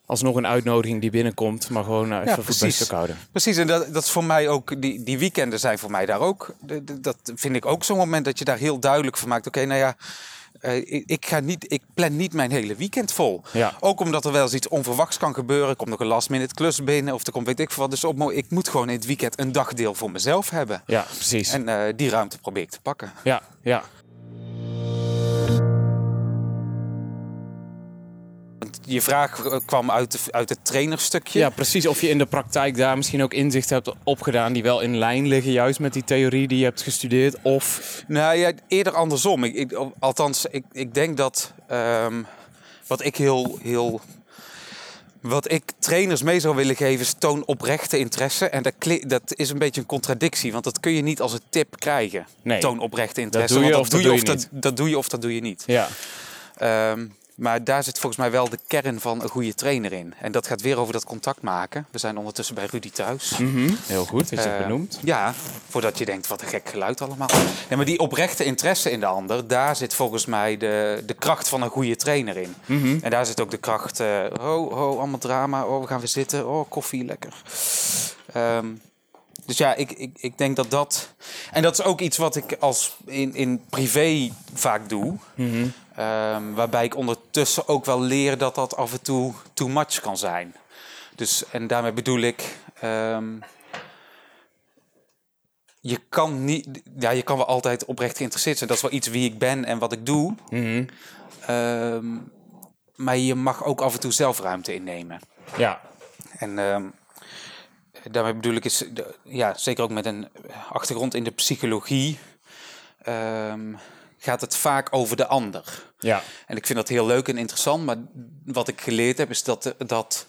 [SPEAKER 1] alsnog een uitnodiging die binnenkomt. Maar gewoon eh, even voor het beste houden.
[SPEAKER 2] Precies, en dat, dat is voor mij ook, die, die weekenden zijn voor mij daar ook. Dat vind ik ook zo'n moment dat je daar heel duidelijk van maakt. Oké, nou ja, eh, ik, ik, ga niet, ik plan niet mijn hele weekend vol.
[SPEAKER 1] Ja.
[SPEAKER 2] Ook omdat er wel eens iets onverwachts kan gebeuren. Er komt nog een last minute klus binnen of er komt weet ik veel wat. Dus op, ik moet gewoon in het weekend een dagdeel voor mezelf hebben.
[SPEAKER 1] Ja, precies.
[SPEAKER 2] En eh, die ruimte probeer ik te pakken.
[SPEAKER 1] Ja, ja.
[SPEAKER 2] Je vraag eh, kwam uit, de, uit het trainerstukje.
[SPEAKER 1] ja, precies. Of je in de praktijk daar misschien ook inzichten hebt opgedaan die wel in lijn liggen juist met die theorie die je hebt gestudeerd. Of
[SPEAKER 2] Nou ja, eerder andersom. Ik, ik, althans, ik, ik denk dat ehm, wat ik heel, heel. Wat ik trainers mee zou willen geven is toon oprechte interesse. En dat, dat is een beetje een contradictie, want dat kun je niet als een tip krijgen.
[SPEAKER 1] Nee.
[SPEAKER 2] Toon oprechte interesse.
[SPEAKER 1] dat doe je
[SPEAKER 2] of dat, dat doe je of dat doe je niet.
[SPEAKER 1] ja,
[SPEAKER 2] Ehm, Maar daar zit volgens mij wel de kern van een goede trainer in. En dat gaat weer over dat contact maken. We zijn ondertussen bij Rudy thuis.
[SPEAKER 1] Mhm. Heel goed, dat je het
[SPEAKER 2] Eh,
[SPEAKER 1] benoemt.
[SPEAKER 2] Ja, voordat je denkt, wat een gek geluid allemaal. Nee, maar die oprechte interesse in de ander, daar zit volgens mij de, de kracht van een goede trainer in.
[SPEAKER 1] Mhm.
[SPEAKER 2] En daar zit ook de kracht, eh oh, oh, allemaal drama, oh, we gaan weer zitten, oh, koffie, lekker. Ehm, dus ja, ik, ik, ik denk dat dat... En dat is ook iets wat ik als in, in privé vaak doe.
[SPEAKER 1] Mhm.
[SPEAKER 2] Ehm, waarbij ik ondertussen ook wel leer dat dat af en toe too much kan zijn. Dus, en daarmee bedoel ik... ehm, je kan niet... Ja, je kan wel altijd oprecht geïnteresseerd zijn. Dat is wel iets wie ik ben en wat ik doe.
[SPEAKER 1] Mhm.
[SPEAKER 2] Ehm, maar je mag ook af en toe zelf ruimte innemen.
[SPEAKER 1] Ja,
[SPEAKER 2] En daarmee bedoel ik, is, ja, zeker ook met een achtergrond in de psychologie, ehm, gaat het vaak over de ander.
[SPEAKER 1] ja.
[SPEAKER 2] En ik vind dat heel leuk en interessant, maar wat ik geleerd heb, is dat, dat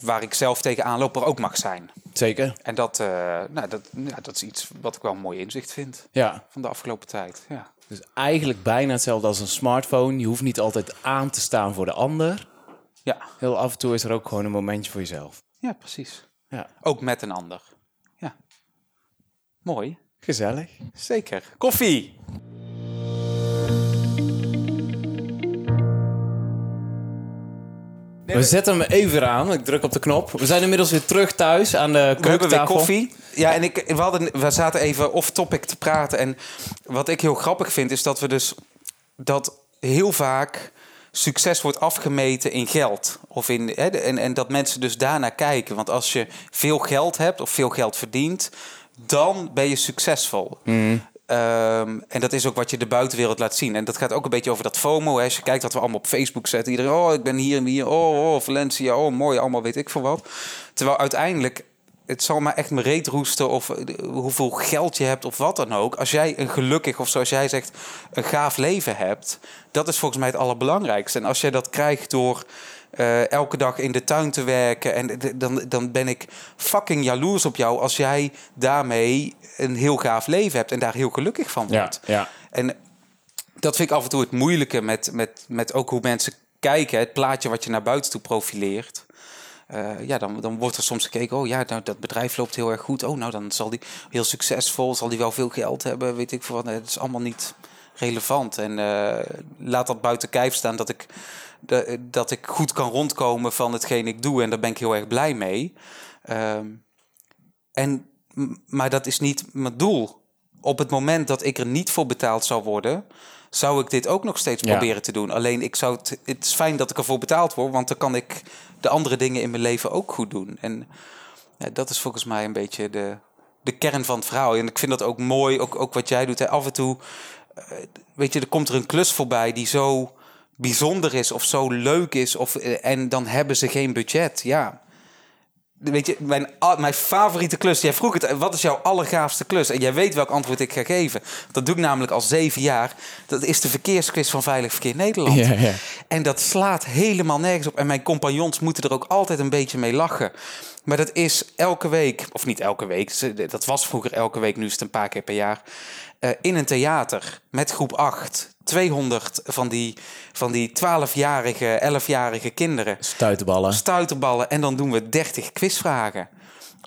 [SPEAKER 2] waar ik zelf tegenaan loop, er ook mag zijn.
[SPEAKER 1] zeker.
[SPEAKER 2] En dat, eh, nou, dat, ja, dat is iets wat ik wel een mooi inzicht vind
[SPEAKER 1] Ja.
[SPEAKER 2] van de afgelopen tijd. Ja,
[SPEAKER 1] Dus eigenlijk bijna hetzelfde als een smartphone. Je hoeft niet altijd aan te staan voor de ander.
[SPEAKER 2] ja.
[SPEAKER 1] Heel af en toe is er ook gewoon een momentje voor jezelf.
[SPEAKER 2] ja precies.
[SPEAKER 1] Ja,
[SPEAKER 2] Ook met een ander. Ja. Mooi.
[SPEAKER 1] gezellig.
[SPEAKER 2] Zeker. Koffie!
[SPEAKER 1] We zetten hem even aan. Ik druk op de knop. We zijn inmiddels weer terug thuis aan de
[SPEAKER 2] We hebben weer koffie. Ja, en ik, we, hadden, we zaten even off-topic te praten. En wat ik heel grappig vind, is dat we dus... dat heel vaak succes wordt afgemeten in geld. Of in, hè, en, en dat mensen dus daarnaar kijken. Want als je veel geld hebt of veel geld verdient... dan ben je succesvol. Ehm, en dat is ook wat je de buitenwereld laat zien. En dat gaat ook een beetje over dat FOMO. Hè. Als je kijkt wat we allemaal op Facebook zetten. Iedereen, oh, ik ben hier en hier. Oh, oh, Valencia, oh, mooi. Allemaal weet ik veel wat. Terwijl uiteindelijk, het zal maar echt me reet roesten... of eh, hoeveel geld je hebt of wat dan ook. Als jij een gelukkig, of zoals jij zegt, een gaaf leven hebt... dat is volgens mij het allerbelangrijkste. En als jij dat krijgt door... eh, elke dag in de tuin te werken. En dan, dan ben ik fucking jaloers op jou als jij daarmee een heel gaaf leven hebt en daar heel gelukkig van
[SPEAKER 1] Ja,
[SPEAKER 2] wordt.
[SPEAKER 1] ja.
[SPEAKER 2] En dat vind ik af en toe het moeilijke met, met, met ook hoe mensen kijken, het plaatje wat je naar buiten toe profileert. Eh, ja, dan, dan wordt er soms gekeken, oh ja, nou, dat bedrijf loopt heel erg goed. Oh, nou, dan zal die heel succesvol, zal die wel veel geld hebben, weet ik veel dat is allemaal niet relevant. En eh, laat dat buiten kijf staan dat ik, dat ik goed kan rondkomen van hetgeen ik doe. En daar ben ik heel erg blij mee. Ehm, en, maar dat is niet mijn doel. Op het moment dat ik er niet voor betaald zou worden, zou ik dit ook nog steeds
[SPEAKER 1] Ja.
[SPEAKER 2] proberen te doen. Alleen ik zou het, het is fijn dat ik ervoor betaald word, want dan kan ik de andere dingen in mijn leven ook goed doen. En ja, dat is volgens mij een beetje de, de kern van het verhaal. En ik vind dat ook mooi, ook, ook wat jij doet. Hè. Af en toe, eh, weet je, er komt er een klus voorbij die zo bijzonder is of zo leuk is. Of, eh, en dan hebben ze geen budget. Ja, Weet je, mijn, mijn favoriete klus. Jij vroeg het, wat is jouw allergaafste klus? En jij weet welk antwoord ik ga geven. Dat doe ik namelijk al zeven jaar. Dat is de verkeersquiz van Veilig Verkeer Nederland.
[SPEAKER 1] Ja, ja.
[SPEAKER 2] En dat slaat helemaal nergens op. En mijn compagnons moeten er ook altijd een beetje mee lachen. Maar dat is elke week, of niet elke week, dat was vroeger elke week, nu is het een paar keer per jaar. Eh, in een theater met groep 8. 200 van die, van die 12-jarige, 11-jarige kinderen
[SPEAKER 1] Stuitenballen.
[SPEAKER 2] stuiterballen en dan doen we 30 quizvragen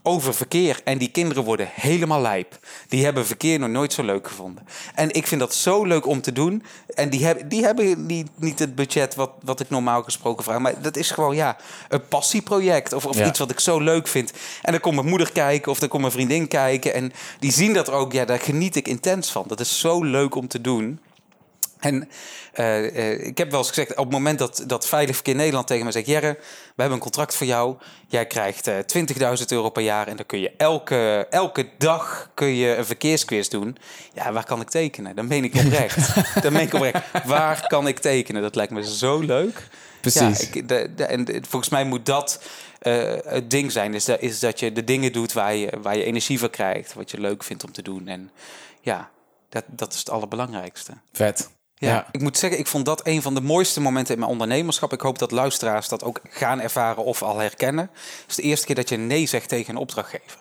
[SPEAKER 2] over verkeer. En die kinderen worden helemaal lijp. Die hebben verkeer nog nooit zo leuk gevonden. En ik vind dat zo leuk om te doen. En die, hebben die hebben niet, niet het budget wat, wat ik normaal gesproken vraag. Maar dat is gewoon ja, een passieproject. Of, of
[SPEAKER 1] Ja.
[SPEAKER 2] iets wat ik zo leuk vind. En dan komt mijn moeder kijken of dan komt mijn vriendin kijken. En die zien dat ook. Ja, daar geniet ik intens van. Dat is zo leuk om te doen. En eh, eh, ik heb wel eens gezegd, op het moment dat, dat Veilig Verkeer Nederland tegen me zegt... Jerre, we hebben een contract voor jou. Jij krijgt eh 20.000 euro per jaar en dan kun je elke, elke dag kun je een verkeersquiz doen. Ja, waar kan ik tekenen? Dan meen ik oprecht. dan meen ik oprecht. Waar kan ik tekenen? Dat lijkt me zo leuk.
[SPEAKER 1] Precies.
[SPEAKER 2] Ja, ik, de, de- en de- volgens mij moet dat het ding zijn. Is dat, is dat je de dingen doet waar je, waar je energie van krijgt. Wat je leuk vindt om te doen. En ja, dat, dat is het allerbelangrijkste.
[SPEAKER 1] Vet.
[SPEAKER 2] Ja,
[SPEAKER 1] Ja.
[SPEAKER 2] ik moet zeggen, ik vond dat een van de mooiste momenten in mijn ondernemerschap. Ik hoop dat luisteraars dat ook gaan ervaren of al herkennen. Het is de eerste keer dat je nee zegt tegen een opdrachtgever.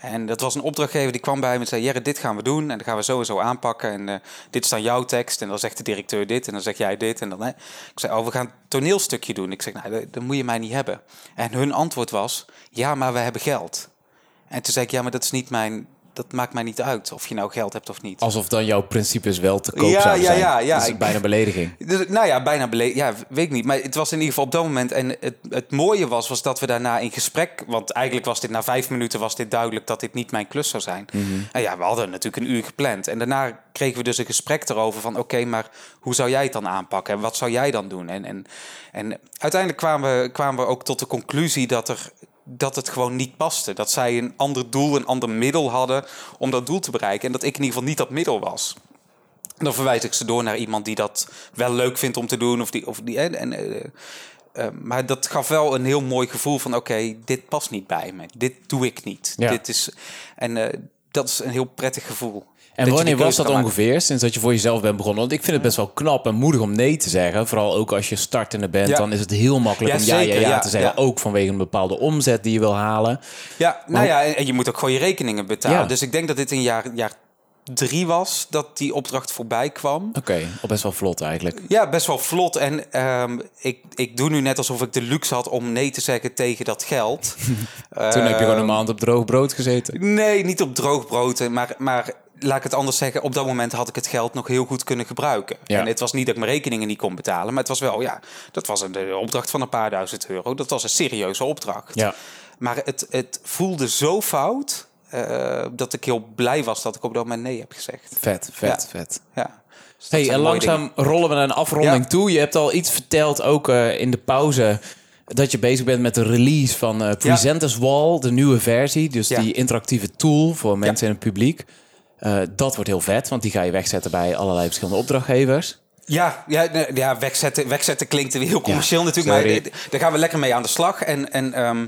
[SPEAKER 2] En dat was een opdrachtgever die kwam bij me en zei: Jerry, dit gaan we doen en dat gaan we sowieso aanpakken. En eh, dit is dan jouw tekst. En dan zegt de directeur dit en dan zeg jij dit. En dan, hè. Ik zei: Oh, we gaan een toneelstukje doen. Ik zeg: Nou, dat, dat moet je mij niet hebben. En hun antwoord was: Ja, maar we hebben geld. En toen zei ik: Ja, maar dat is niet mijn. Dat maakt mij niet uit of je nou geld hebt of niet.
[SPEAKER 1] Alsof dan jouw principes wel te koop
[SPEAKER 2] Ja,
[SPEAKER 1] zouden
[SPEAKER 2] ja,
[SPEAKER 1] zijn.
[SPEAKER 2] ja, ja.
[SPEAKER 1] Dat is bijna belediging.
[SPEAKER 2] Dus, nou ja, bijna beleefd. Ja, weet ik niet. Maar het was in ieder geval op dat moment. En het, het mooie was, was dat we daarna in gesprek... Want eigenlijk was dit na vijf minuten was dit duidelijk dat dit niet mijn klus zou zijn. En ja, we hadden natuurlijk een uur gepland. En daarna kregen we dus een gesprek erover van... Oké, maar hoe zou jij het dan aanpakken? En wat zou jij dan doen? En, en, en uiteindelijk kwamen we, kwamen we ook tot de conclusie dat er... Dat het gewoon niet paste. Dat zij een ander doel, een ander middel hadden om dat doel te bereiken. En dat ik in ieder geval niet dat middel was. Dan verwijs ik ze door naar iemand die dat wel leuk vindt om te doen. Of die, of die, en, en, eh, eh, maar dat gaf wel een heel mooi gevoel van... oké, dit past niet bij me. Dit doe ik niet.
[SPEAKER 1] Ja.
[SPEAKER 2] Dit is, en eh, dat is een heel prettig gevoel.
[SPEAKER 1] En
[SPEAKER 2] Dat
[SPEAKER 1] wanneer was dat
[SPEAKER 2] maken.
[SPEAKER 1] ongeveer, sinds dat je voor jezelf bent begonnen? Want ik vind het best wel knap en moedig om nee te zeggen. Vooral ook als je startende bent,
[SPEAKER 2] Ja.
[SPEAKER 1] dan is het heel makkelijk
[SPEAKER 2] Ja,
[SPEAKER 1] om ja, ja, te zeggen. Ook vanwege een bepaalde omzet die je wil halen.
[SPEAKER 2] Ja, nou
[SPEAKER 1] Maar-
[SPEAKER 2] ja, en, je moet ook gewoon je rekeningen betalen. Dus ik denk dat dit in jaar, jaar drie was dat die opdracht voorbij kwam.
[SPEAKER 1] Oké, al best wel vlot eigenlijk.
[SPEAKER 2] Ja, best wel vlot. En ehm, ik, ik doe nu net alsof ik de luxe had om nee te zeggen tegen dat geld.
[SPEAKER 1] Toen heb je gewoon een
[SPEAKER 2] Ehm,
[SPEAKER 1] maand op droog brood gezeten.
[SPEAKER 2] Nee, niet op droog brood. Maar, maar laat ik het anders zeggen. Op dat moment had ik het geld nog heel goed kunnen gebruiken.
[SPEAKER 1] Ja.
[SPEAKER 2] En het was niet dat ik mijn rekeningen niet kon betalen. Maar het was wel, ja, dat was een de opdracht van een paar duizend euro. Dat was een serieuze opdracht.
[SPEAKER 1] Ja.
[SPEAKER 2] Maar het, het voelde zo fout. eh, dat ik heel blij was dat ik op dat moment nee heb gezegd.
[SPEAKER 1] Vet, vet,
[SPEAKER 2] Ja.
[SPEAKER 1] vet.
[SPEAKER 2] Ja. Dus
[SPEAKER 1] Hey, en langzaam
[SPEAKER 2] dingen.
[SPEAKER 1] rollen we naar een afronding
[SPEAKER 2] Ja.
[SPEAKER 1] toe. Je hebt al iets verteld, ook eh, in de pauze, dat je bezig bent met de release van eh, Presenters Wall, de nieuwe versie. Dus
[SPEAKER 2] Ja.
[SPEAKER 1] die interactieve tool voor mensen in het publiek. Eh, dat wordt heel vet, want die ga je wegzetten bij allerlei verschillende opdrachtgevers.
[SPEAKER 2] Ja, ja, ja wegzetten, wegzetten klinkt weer heel commercieel natuurlijk.
[SPEAKER 1] sorry.
[SPEAKER 2] Maar eh, daar gaan we lekker mee aan de slag. En, en ehm,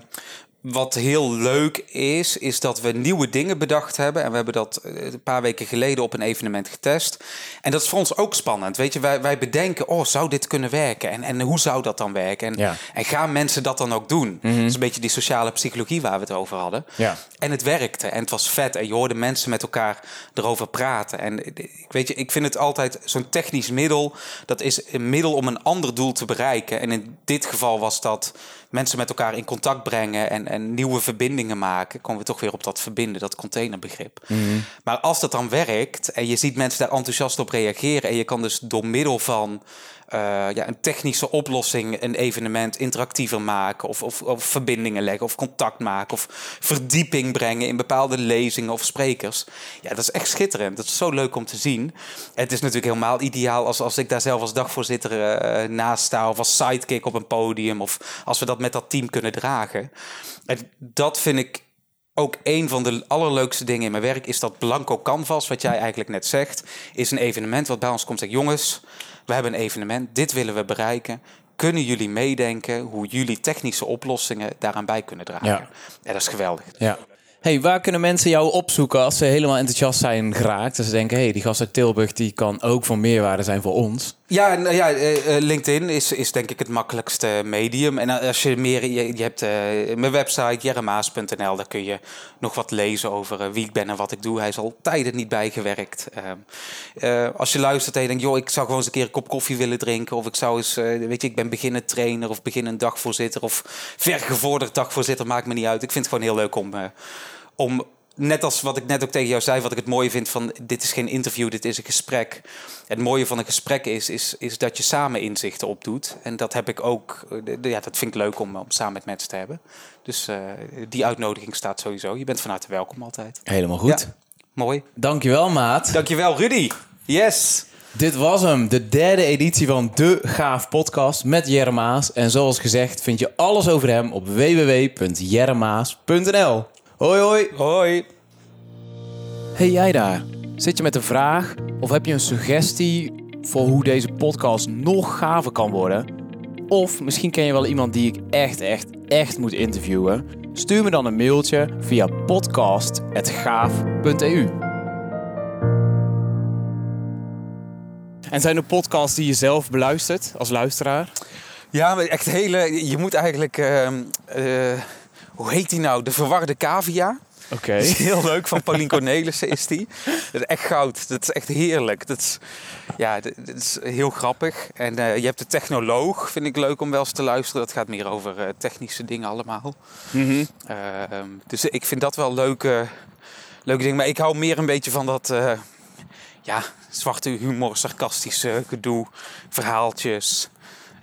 [SPEAKER 2] wat heel leuk is, is dat we nieuwe dingen bedacht hebben. En we hebben dat eh, een paar weken geleden op een evenement getest. En dat is voor ons ook spannend. Weet je, wij, wij bedenken, oh, zou dit kunnen werken? En, en hoe zou dat dan werken? En,
[SPEAKER 1] Ja.
[SPEAKER 2] en gaan mensen dat dan ook doen? Dat is een beetje die sociale psychologie waar we het over hadden.
[SPEAKER 1] Ja.
[SPEAKER 2] En het werkte en het was vet. En je hoorde mensen met elkaar erover praten. En ik weet je, ik vind het altijd zo'n technisch middel. Dat is een middel om een ander doel te bereiken. En in dit geval was dat mensen met elkaar in contact brengen en, en nieuwe verbindingen maken. Komen we toch weer op dat verbinden, dat containerbegrip. Maar als dat dan werkt en je ziet mensen daar enthousiast op reageren. En je kan dus door middel van eh, ja, een technische oplossing een evenement interactiever maken. Of, of, of verbindingen leggen of contact maken. Of verdieping brengen in bepaalde lezingen of sprekers. Ja, dat is echt schitterend. Dat is zo leuk om te zien. Het is natuurlijk helemaal ideaal als, als ik daar zelf als dagvoorzitter eh, naast sta. Of als sidekick op een podium. Of als we dat met dat team kunnen dragen. En dat vind ik ook een van de allerleukste dingen in mijn werk is dat blanco canvas, wat jij eigenlijk net zegt, is een evenement wat bij ons komt zegt: jongens, we hebben een evenement, dit willen we bereiken. Kunnen jullie meedenken hoe jullie technische oplossingen daaraan bij kunnen dragen?
[SPEAKER 1] Ja.
[SPEAKER 2] Ja, dat is geweldig.
[SPEAKER 1] Ja. Hey, waar kunnen mensen jou opzoeken als ze helemaal enthousiast zijn geraakt? En ze denken, hey, die gast uit Tilburg die kan ook van meerwaarde zijn voor ons.
[SPEAKER 2] Ja, nou ja eh, eh, LinkedIn is, is denk ik het makkelijkste medium. En als je meer, je, hebt eh, mijn website jeremaas.nl, daar kun je nog wat lezen over eh, wie ik ben en wat ik doe. Hij is al tijden niet bijgewerkt. Ehm, eh, als je luistert en je denkt, joh, ik zou gewoon eens een keer een kop koffie willen drinken. Of ik zou eens, eh, weet je, ik ben beginnend trainer of beginnend dagvoorzitter of vergevorderd dagvoorzitter, maakt me niet uit. Ik vind het gewoon heel leuk om, eh, om net als wat ik net ook tegen jou zei, wat ik het mooie vind van dit is geen interview, dit is een gesprek. Het mooie van een gesprek is, is, is dat je samen inzichten opdoet. En dat heb ik ook, eh, ja, dat vind ik leuk om, om samen met mensen te hebben. Dus eh, die uitnodiging staat sowieso. Je bent van harte welkom altijd.
[SPEAKER 1] Helemaal goed.
[SPEAKER 2] Ja, mooi.
[SPEAKER 1] Dankjewel, maat.
[SPEAKER 2] Dankjewel, Rudy. Yes.
[SPEAKER 1] Dit was hem, de derde editie van De Gaaf Podcast met Jere Maas. En zoals gezegd vind je alles over hem op www.jeremaas.nl. Hoi hoi!
[SPEAKER 2] Hoi.
[SPEAKER 1] Hey jij daar, zit je met een vraag of heb je een suggestie voor hoe deze podcast nog gaver kan worden? Of misschien ken je wel iemand die ik echt, echt, echt moet interviewen? Stuur me dan een mailtje via podcast.gaaf.eu. En zijn er podcasts die je zelf beluistert als luisteraar?
[SPEAKER 2] Ja, maar echt hele. Je moet eigenlijk. ehm, eh, hoe heet die nou? De verwarde cavia.
[SPEAKER 1] Oké.
[SPEAKER 2] Heel leuk, van Paulien Cornelissen is die. Dat is echt goud. Dat is echt heerlijk. Dat is, ja, dat dat is heel grappig. En eh, je hebt de technoloog, vind ik leuk om wel eens te luisteren. Dat gaat meer over eh, technische dingen allemaal.
[SPEAKER 1] Mhm.
[SPEAKER 2] Ehm, dus ik vind dat wel leuke, leuke dingen. Maar ik hou meer een beetje van dat... eh, ja, zwarte humor, sarcastische gedoe, verhaaltjes.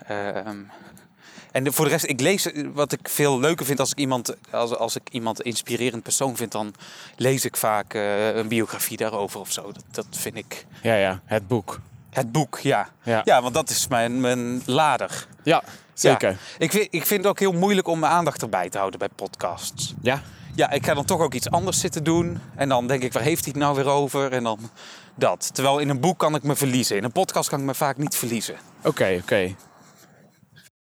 [SPEAKER 2] Ehm, en voor de rest, ik lees wat ik veel leuker vind als ik iemand, als, als ik iemand een inspirerend persoon vind, dan lees ik vaak eh, een biografie daarover of zo. Dat, dat vind ik.
[SPEAKER 1] Ja, ja, het boek.
[SPEAKER 2] Het boek, ja.
[SPEAKER 1] Ja,
[SPEAKER 2] Ja, want dat is mijn, mijn lader.
[SPEAKER 1] ja zeker.
[SPEAKER 2] Ik vind, ik vind het ook heel moeilijk om mijn aandacht erbij te houden bij podcasts.
[SPEAKER 1] Ja.
[SPEAKER 2] Ja, ik ga dan toch ook iets anders zitten doen. En dan denk ik, waar heeft hij het nou weer over? En dan dat. Terwijl in een boek kan ik me verliezen. In een podcast kan ik me vaak niet verliezen.
[SPEAKER 1] Oké, oké.